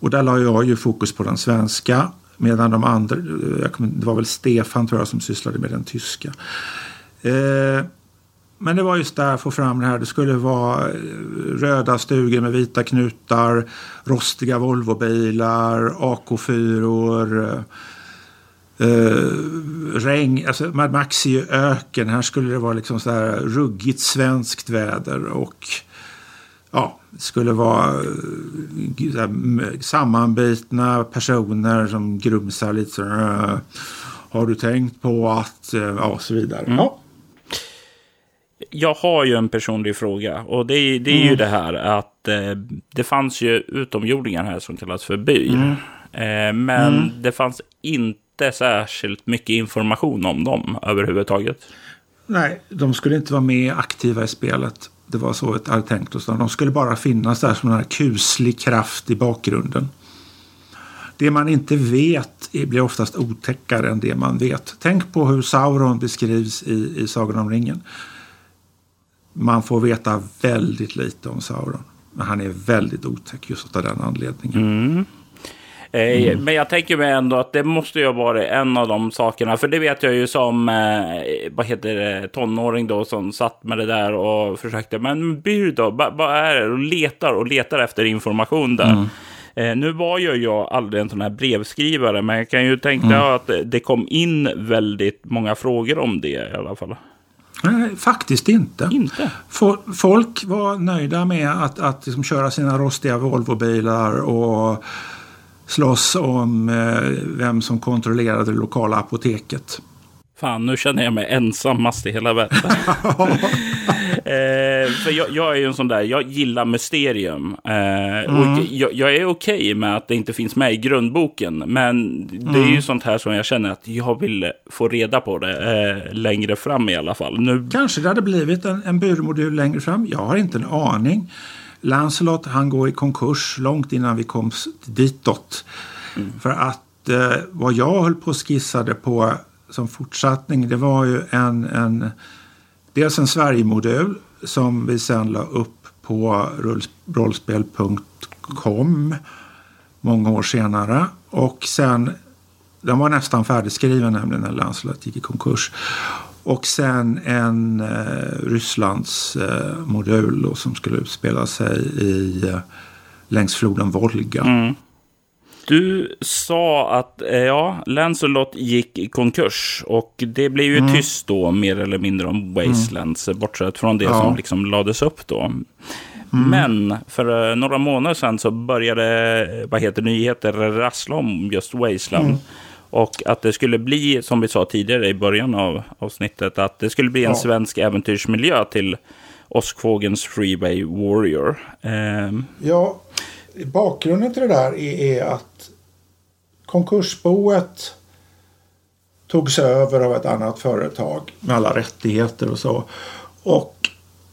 Och där la jag ju fokus på den svenska. Medan de andra, eh, det var väl Stefan tror jag som sysslade med den tyska. Eh, men det var just där få fram det här. Det skulle vara eh, röda stugor med vita knutar, rostiga Volvobilar, AK4 eh, eh, regn, alltså Mad Max är ju öken. Här skulle det vara liksom så här ruggigt svenskt väder och ja, det skulle vara här, sammanbitna personer som grumsar lite så Har du tänkt på att, ja, och så vidare. Mm. Ja. Jag har ju en personlig fråga och det, är, det är mm. ju det här att eh, det fanns ju utomjordingar här som kallas för byr. Mm. Eh, men mm. det fanns inte särskilt mycket information om dem överhuvudtaget. Nej, de skulle inte vara med aktiva i spelet. Det var så det hade tänkt oss. De skulle bara finnas där som en kuslig kraft i bakgrunden. Det man inte vet blir oftast otäckare än det man vet. Tänk på hur Sauron beskrivs i, i Sagan om ringen. Man får veta väldigt lite om Sauron. Men han är väldigt otäck just av den anledningen. Mm. Eh, mm. Men jag tänker mig ändå att det måste ju vara en av de sakerna. För det vet jag ju som eh, vad heter det, tonåring då som satt med det där och försökte. Men Byr då? Vad är det? Och letar och letar efter information där. Mm. Eh, nu var ju jag aldrig en sån här brevskrivare, men jag kan ju tänka mm. att det kom in väldigt många frågor om det i alla fall. Nej, faktiskt inte. inte. Folk var nöjda med att, att liksom köra sina rostiga Volvobilar och slåss om eh, vem som kontrollerade det lokala apoteket. Fan, nu känner jag mig ensammast i hela världen. eh, för jag, jag, är ju en sån där, jag gillar mysterium. Eh, mm. och jag, jag är okej okay med att det inte finns med i grundboken. Men det mm. är ju mm. sånt här som jag känner att jag vill få reda på det eh, längre fram i alla fall. Nu... Kanske det hade blivit en, en byråmodul längre fram. Jag har inte en aning. Lancelot han går i konkurs långt innan vi kom ditåt. Mm. För att eh, vad jag höll på och skissade på som fortsättning det var ju en, en dels en Sverigemodul som vi sen la upp på rollspel.com många år senare. Och sen, den var nästan färdigskriven nämligen när Lancelot gick i konkurs. Och sen en eh, Rysslands eh, modul då, som skulle utspela sig i, eh, längs floden Volga. Mm. Du sa att eh, ja, Lancelot gick i konkurs och det blev ju mm. tyst då mer eller mindre om Wastelands, mm. bortsett från det ja. som liksom lades upp då. Mm. Men för eh, några månader sedan så började vad heter nyheter rassla om just Wasteland. Mm. Och att det skulle bli, som vi sa tidigare i början av avsnittet, att det skulle bli en ja. svensk äventyrsmiljö till Åskfågens Freeway Warrior. Eh. Ja, bakgrunden till det där är, är att konkursboet togs över av ett annat företag med alla rättigheter och så. Och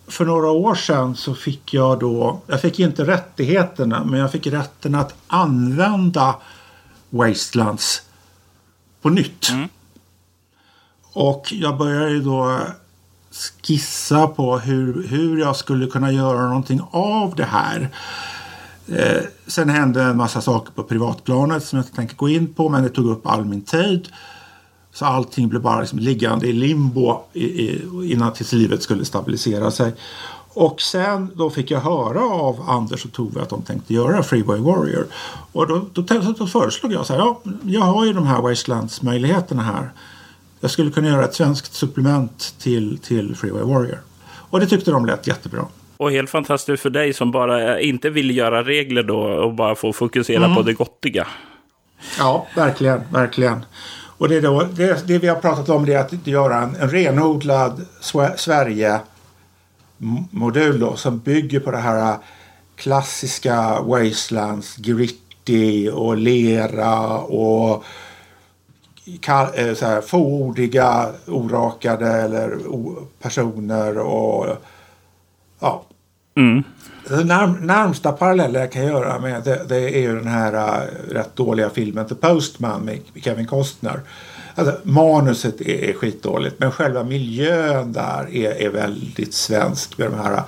för några år sedan så fick jag då, jag fick inte rättigheterna men jag fick rätten att använda Wastelands på nytt. Mm. Och jag började då skissa på hur, hur jag skulle kunna göra någonting av det här. Eh, sen hände en massa saker på privatplanet som jag inte tänker gå in på men det tog upp all min tid. Så allting blev bara liksom liggande i limbo i, i, innan tills livet skulle stabilisera sig. Och sen då fick jag höra av Anders och Tove att de tänkte göra Freeway Warrior. Och då, då, då, då föreslog jag så här, ja, jag har ju de här Wastelands möjligheterna här. Jag skulle kunna göra ett svenskt supplement till, till Freeway Warrior. Och det tyckte de lät jättebra. Och helt fantastiskt för dig som bara inte vill göra regler då och bara få fokusera mm. på det gottiga. Ja, verkligen, verkligen. Och det, då, det, det vi har pratat om det är att göra en, en renodlad Sverige modul då, som bygger på det här klassiska Wastelands, gritty och lera och eh, så här, fåordiga, orakade eller personer och ja. Mm. Den närmsta parallellen jag kan göra med det, det är ju den här uh, rätt dåliga filmen The Postman med Kevin Costner. Alltså, manuset är, är skitdåligt men själva miljön där är, är väldigt svensk med de här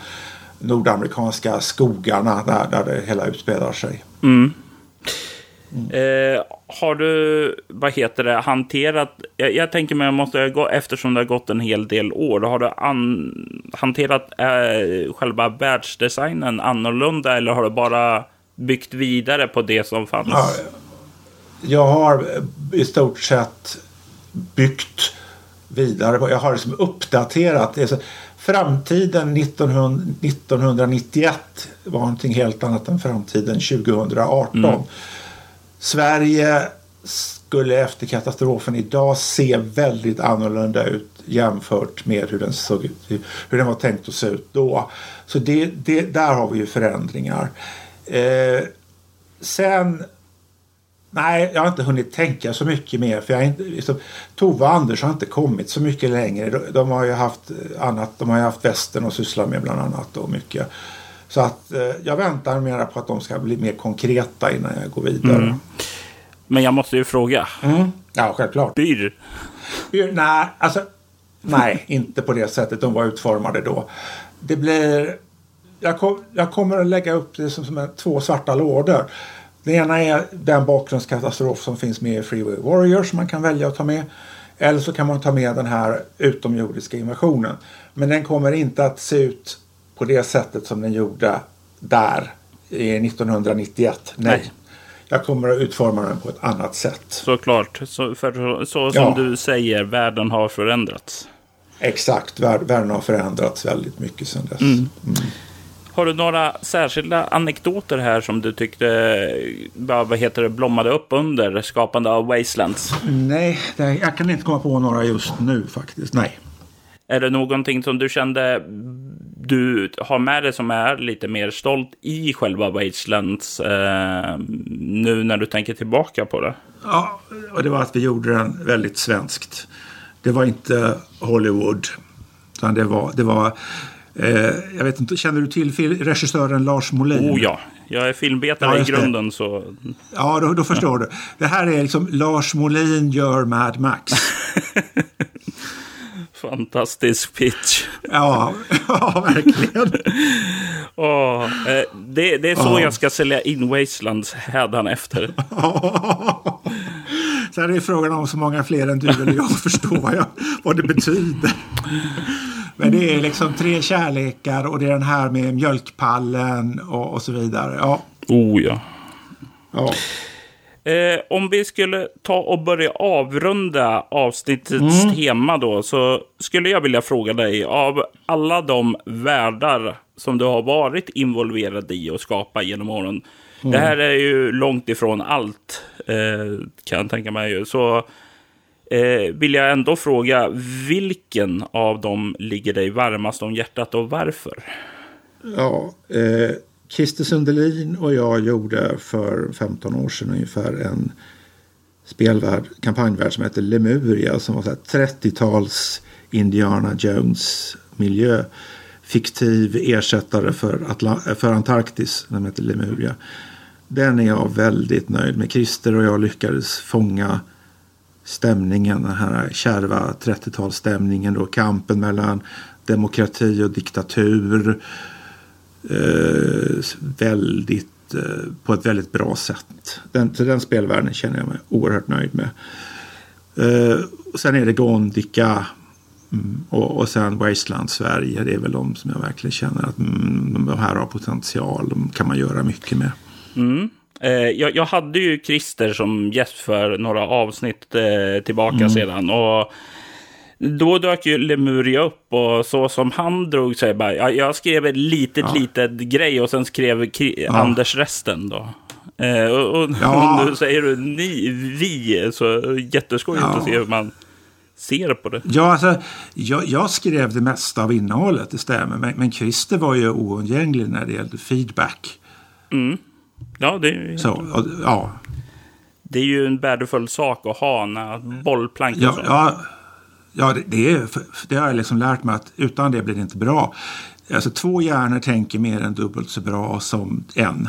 nordamerikanska skogarna där, där det hela utspelar sig. Mm. Mm. Eh, har du, vad heter det, hanterat, jag, jag tänker mig, måste gå, eftersom det har gått en hel del år, har du an, hanterat eh, själva världsdesignen annorlunda eller har du bara byggt vidare på det som fanns? Ja, jag har i stort sett byggt vidare. Jag har liksom uppdaterat. Alltså, framtiden 1900, 1991 var någonting helt annat än framtiden 2018. Mm. Sverige skulle efter katastrofen idag se väldigt annorlunda ut jämfört med hur den såg ut, hur den var tänkt att se ut då. Så det, det där har vi ju förändringar. Eh, sen Nej, jag har inte hunnit tänka så mycket mer. För jag inte, liksom, Tove och Anders har inte kommit så mycket längre. De, de har ju haft annat. De har ju haft västern att syssla med bland annat. Och mycket. Så att eh, jag väntar mera på att de ska bli mer konkreta innan jag går vidare. Mm. Men jag måste ju fråga. Mm. Ja, självklart. Byr? Byr? Nej, alltså. Nej, inte på det sättet de var utformade då. Det blir... Jag, kom, jag kommer att lägga upp det som, som två svarta lådor. Det ena är den bakgrundskatastrof som finns med i Freeway Warrior som man kan välja att ta med. Eller så kan man ta med den här utomjordiska invasionen. Men den kommer inte att se ut på det sättet som den gjorde där 1991. Nej. Nej. Jag kommer att utforma den på ett annat sätt. Såklart. Så, för, så som ja. du säger, världen har förändrats. Exakt, världen har förändrats väldigt mycket sedan dess. Mm. Mm. Har du några särskilda anekdoter här som du tyckte vad heter det, blommade upp under skapande av Wastelands? Nej, jag kan inte komma på några just nu faktiskt. Nej. Är det någonting som du kände du har med dig som är lite mer stolt i själva Wastelands eh, nu när du tänker tillbaka på det? Ja, och det var att vi gjorde den väldigt svenskt. Det var inte Hollywood. Utan det var, det var Eh, jag vet inte, känner du till regissören Lars Molin? Oh ja, jag är filmvetare ja, i grunden så... Ja, då, då förstår du. Det här är liksom Lars Molin gör Mad Max. Fantastisk pitch. Ja, ja verkligen. oh, eh, det, det, är så oh. jag ska sälja in Wastelands efter. Sen är det frågan om så många fler än du eller jag förstår vad, jag, vad det betyder. Men det är liksom tre kärlekar och det är den här med mjölkpallen och, och så vidare. Ja. Oh ja. ja. Eh, om vi skulle ta och börja avrunda avsnittets mm. tema då, så skulle jag vilja fråga dig, av alla de världar som du har varit involverad i och skapa genom åren, mm. det här är ju långt ifrån allt, eh, kan jag tänka mig. Så eh, vill jag ändå fråga, vilken av dem ligger dig varmast om hjärtat och varför? Ja, eh, Christer Sundelin och jag gjorde för 15 år sedan ungefär en spelvärld, kampanjvärld som heter Lemuria som var 30-tals Indiana Jones miljö. Fiktiv ersättare för, Atla för Antarktis, den heter Lemuria. Den är jag väldigt nöjd med. Christer och jag lyckades fånga stämningen, den här kärva 30-talsstämningen då, kampen mellan demokrati och diktatur. Eh, väldigt, eh, på ett väldigt bra sätt. Den, så den spelvärlden känner jag mig oerhört nöjd med. Eh, sen är det Gondika mm, och, och sen Wasteland Sverige. Det är väl de som jag verkligen känner att mm, de här har potential. De kan man göra mycket med. Mm. Eh, jag, jag, hade ju Christer som gäst för några avsnitt eh, tillbaka mm. sedan. Och då dök ju Lemuria upp och så som han drog sig bara, jag, skrev ett litet, ja. litet grej och sen skrev ja. Anders resten då. Eh, och, och ja. säger du ni, vi, så jätteskojigt ja. att se hur man ser på det. Ja, alltså, jag, jag, skrev det mesta av innehållet, det stämmer. Men, men Christer var ju oundgänglig när det gällde feedback. Mm. Ja, det är, så, ja. det är ju en värdefull sak att ha när bollplank ja, ja, ja, det, det, är, det har jag liksom lärt mig att utan det blir det inte bra. Alltså två hjärnor tänker mer än dubbelt så bra som en.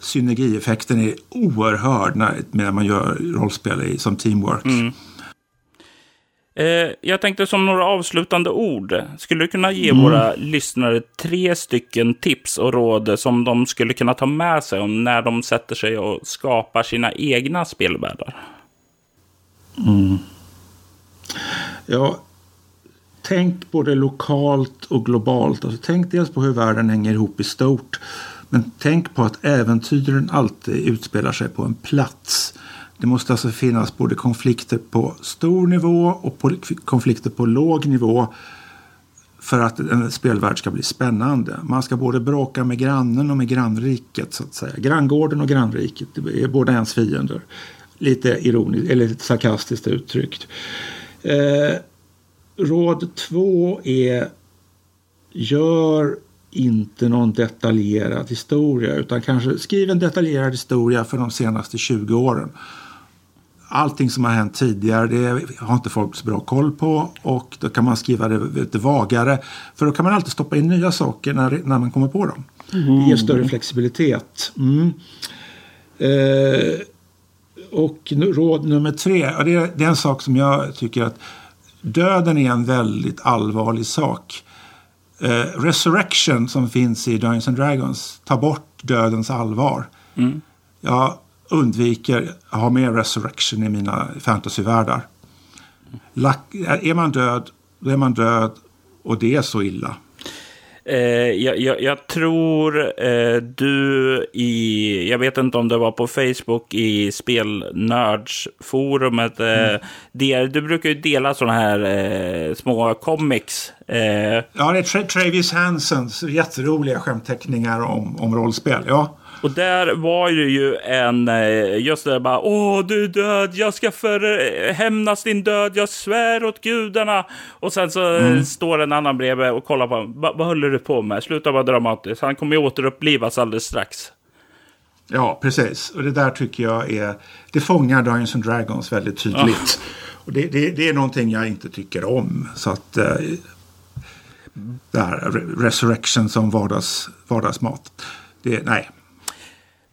Synergieffekten är oerhörd när, när man gör rollspel i, som teamwork. Mm. Eh, jag tänkte som några avslutande ord. Skulle du kunna ge mm. våra lyssnare tre stycken tips och råd som de skulle kunna ta med sig om när de sätter sig och skapar sina egna spelvärldar? Mm. Ja, tänk både lokalt och globalt. Alltså, tänk dels på hur världen hänger ihop i stort. Men tänk på att äventyren alltid utspelar sig på en plats. Det måste alltså finnas både konflikter på stor nivå och konflikter på låg nivå för att en spelvärld ska bli spännande. Man ska både bråka med grannen och med grannriket så att säga. Granngården och grannriket är båda ens fiender. lite ironiskt eller lite sarkastiskt uttryckt. Eh, råd två är gör inte någon detaljerad historia utan kanske skriv en detaljerad historia för de senaste 20 åren. Allting som har hänt tidigare det har inte folk så bra koll på och då kan man skriva det lite vagare för då kan man alltid stoppa in nya saker när, när man kommer på dem. Mm. Det ger större flexibilitet. Mm. Eh, och råd nummer tre, ja, det, är, det är en sak som jag tycker att döden är en väldigt allvarlig sak. Eh, Resurrection som finns i Dungeons and Dragons tar bort dödens allvar. Mm. Jag undviker att ha med Resurrection i mina fantasyvärldar. Är man död, då är man död och det är så illa. Eh, jag, jag, jag, tror eh, du i, jag vet inte om det var på Facebook i spelnördsforumet. Eh, mm. du brukar ju dela sådana här eh, små comics. Eh. Ja, det är Tra Travis Hansons jätteroliga skämtteckningar om, om rollspel. Ja. Och där var det ju en, eh, just det bara, åh du är död, jag ska för eh, hämnas din död, jag svär åt gudarna. Och sen så mm. står en annan bredvid och kollar på honom, vad håller du på med? Sluta vara dramatisk, han kommer ju återupplivas alldeles strax. Ja, precis. Och det där tycker jag är, det fångar Dungeons and Dragons väldigt tydligt. Ja. Och det, det, det, är någonting jag inte tycker om. Så att, eh, där, resurrection som vardags, vardagsmat. Det, nej,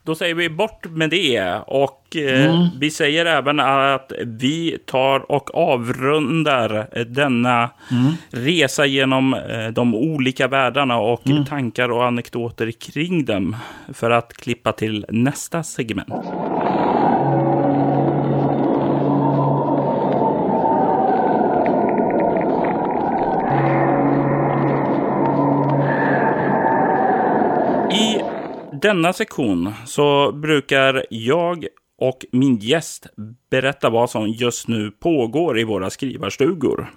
då säger vi bort med det. Och eh, mm. vi säger även att vi tar och avrundar denna mm. resa genom eh, de olika världarna och mm. tankar och anekdoter kring dem. För att klippa till nästa segment. Denna sektion så brukar jag och min gäst berätta vad som just nu pågår i våra skrivarstugor.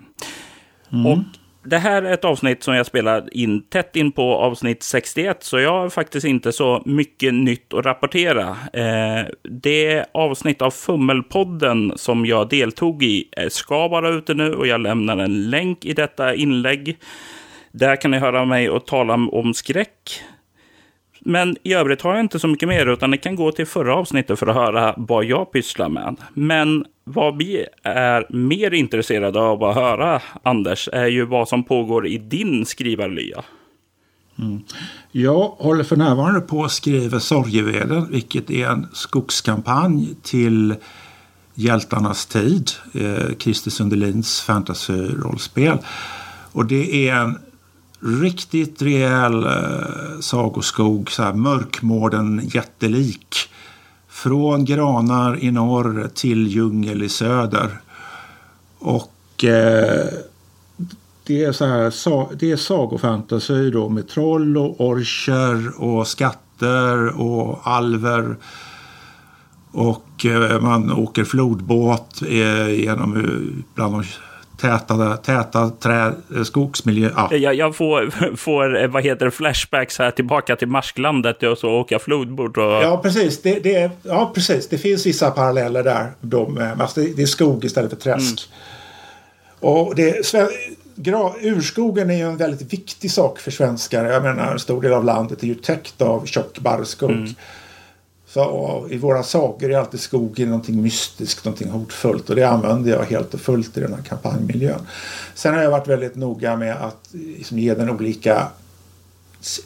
Mm. Och det här är ett avsnitt som jag spelar in tätt in på avsnitt 61, så jag har faktiskt inte så mycket nytt att rapportera. Eh, det avsnitt av Fummelpodden som jag deltog i ska vara ute nu och jag lämnar en länk i detta inlägg. Där kan ni höra mig och tala om skräck, men i övrigt har jag inte så mycket mer, utan ni kan gå till förra avsnittet för att höra vad jag pysslar med. Men vad vi är mer intresserade av att höra, Anders, är ju vad som pågår i din skrivarlya. Mm. Jag håller för närvarande på att skriva Sorgeveden, vilket är en skogskampanj till Hjältarnas tid, eh, Christer Sundelins fantasyrollspel. Och det är en riktigt rejäl eh, sagoskog, så här mörkmården jättelik. Från granar i norr till djungel i söder. Och eh, det är så här, sa, det är sagofantasy då med troll och orcher och skatter och alver. Och eh, man åker flodbåt eh, genom eh, bland de täta, täta trä, eh, skogsmiljö. Ja. Jag, jag får, får, eh, vad heter flashbacks här tillbaka till marsklandet och så åka flodbord. Och... Ja, precis. Det, det, ja, precis. Det finns vissa paralleller där. De, alltså det, det är skog istället för träsk. Mm. Och det, gra, urskogen är ju en väldigt viktig sak för svenskar. Jag menar, en stor del av landet är ju täckt av tjock barrskog. Mm. Så, I våra sagor är alltid skogen någonting mystiskt, någonting hotfullt och det använder jag helt och fullt i den här kampanjmiljön. Sen har jag varit väldigt noga med att liksom, ge den olika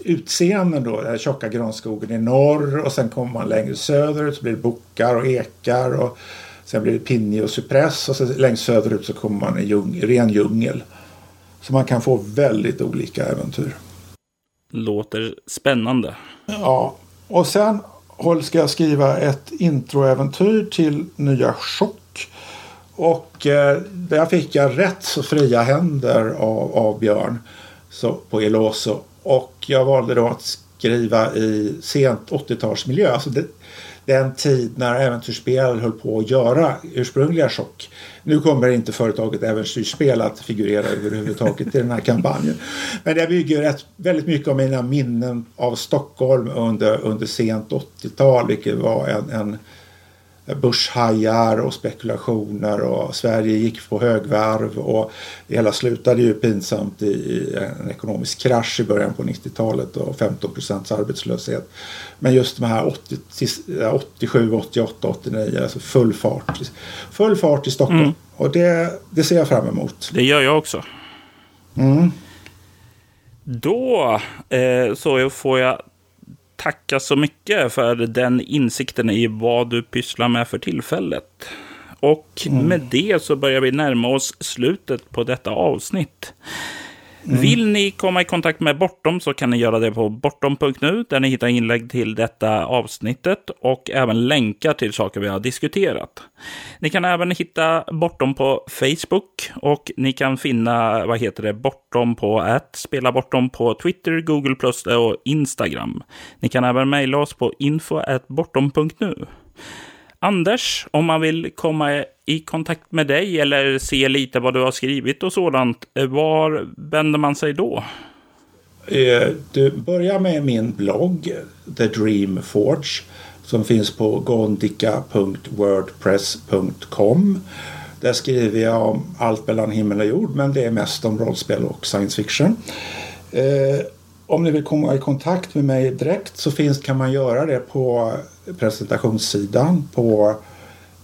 utseenden då. Den tjocka granskogen i norr och sen kommer man längre söderut så blir det bockar och ekar och sen blir det pinje och cypress och så längst söderut så kommer man i djung, ren djungel. Så man kan få väldigt olika äventyr. Låter spännande. Ja, och sen ska jag skriva ett introäventyr till nya Chock. Och eh, där fick jag rätt så fria händer av, av Björn så, på Eloso. Och jag valde då att skriva i sent 80-talsmiljö. Alltså det, den tid när äventyrsspel höll på att göra ursprungliga chock. Nu kommer inte företaget Äventyrsspel att figurera överhuvudtaget i den här kampanjen. Men det bygger rätt, väldigt mycket av mina minnen av Stockholm under, under sent 80-tal vilket var en, en börshajar och spekulationer och Sverige gick på högvarv och det hela slutade ju pinsamt i en ekonomisk krasch i början på 90-talet och 15 procents arbetslöshet. Men just de här 80, 87, 88, 89, alltså full fart, full fart i Stockholm. Mm. Och det, det ser jag fram emot. Det gör jag också. Mm. Då eh, så får jag tacka så mycket för den insikten i vad du pysslar med för tillfället. Och mm. med det så börjar vi närma oss slutet på detta avsnitt. Mm. Vill ni komma i kontakt med Bortom så kan ni göra det på bortom.nu där ni hittar inlägg till detta avsnittet och även länkar till saker vi har diskuterat. Ni kan även hitta Bortom på Facebook och ni kan finna, vad heter det, Bortom på att spela Bortom på Twitter, Google Plus och Instagram. Ni kan även mejla oss på info.bortom.nu. Anders, om man vill komma i kontakt med dig eller se lite vad du har skrivit och sådant, eh, var vänder man sig då? Eh, du börjar med min blogg The Dream Forge som finns på gondika.wordpress.com. Där skriver jag om allt mellan himmel och jord men det är mest om rollspel och science fiction. Eh, om ni vill komma i kontakt med mig direkt så finns, kan man göra det på presentationssidan på,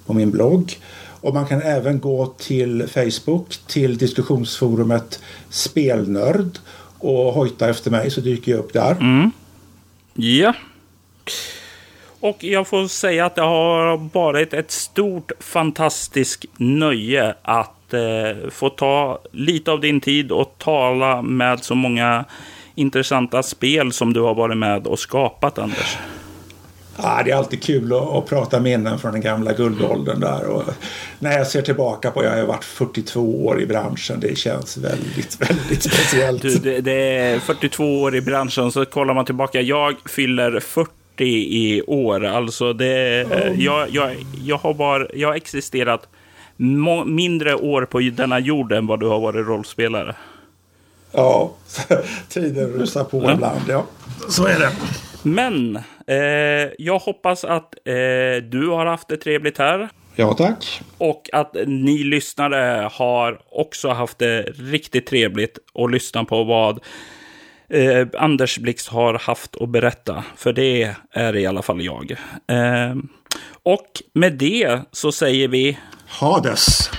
på min blogg. Och man kan även gå till Facebook till diskussionsforumet Spelnörd och hojta efter mig så dyker jag upp där. Mm. Ja. Och jag får säga att det har varit ett stort fantastiskt nöje att eh, få ta lite av din tid och tala med så många intressanta spel som du har varit med och skapat, Anders. Ja, det är alltid kul att, att, prata minnen från den gamla guldåldern där. Och när jag ser tillbaka på, jag har varit 42 år i branschen, det känns väldigt, väldigt speciellt. Du, det, det är 42 år i branschen, så kollar man tillbaka, jag fyller 40 i år. Alltså det, mm. jag, jag, jag, har bara, jag har existerat mindre år på denna jorden vad du har varit rollspelare. Ja, tiden rusar på ja. ibland. Ja, så är det. Men jag hoppas att eh, du har haft det trevligt här. Ja, tack. Och att ni lyssnare har också haft det riktigt trevligt och lyssnat på vad eh, Anders Blix har haft att berätta. För det är i alla fall jag. Eh, och med det så säger vi... Hades!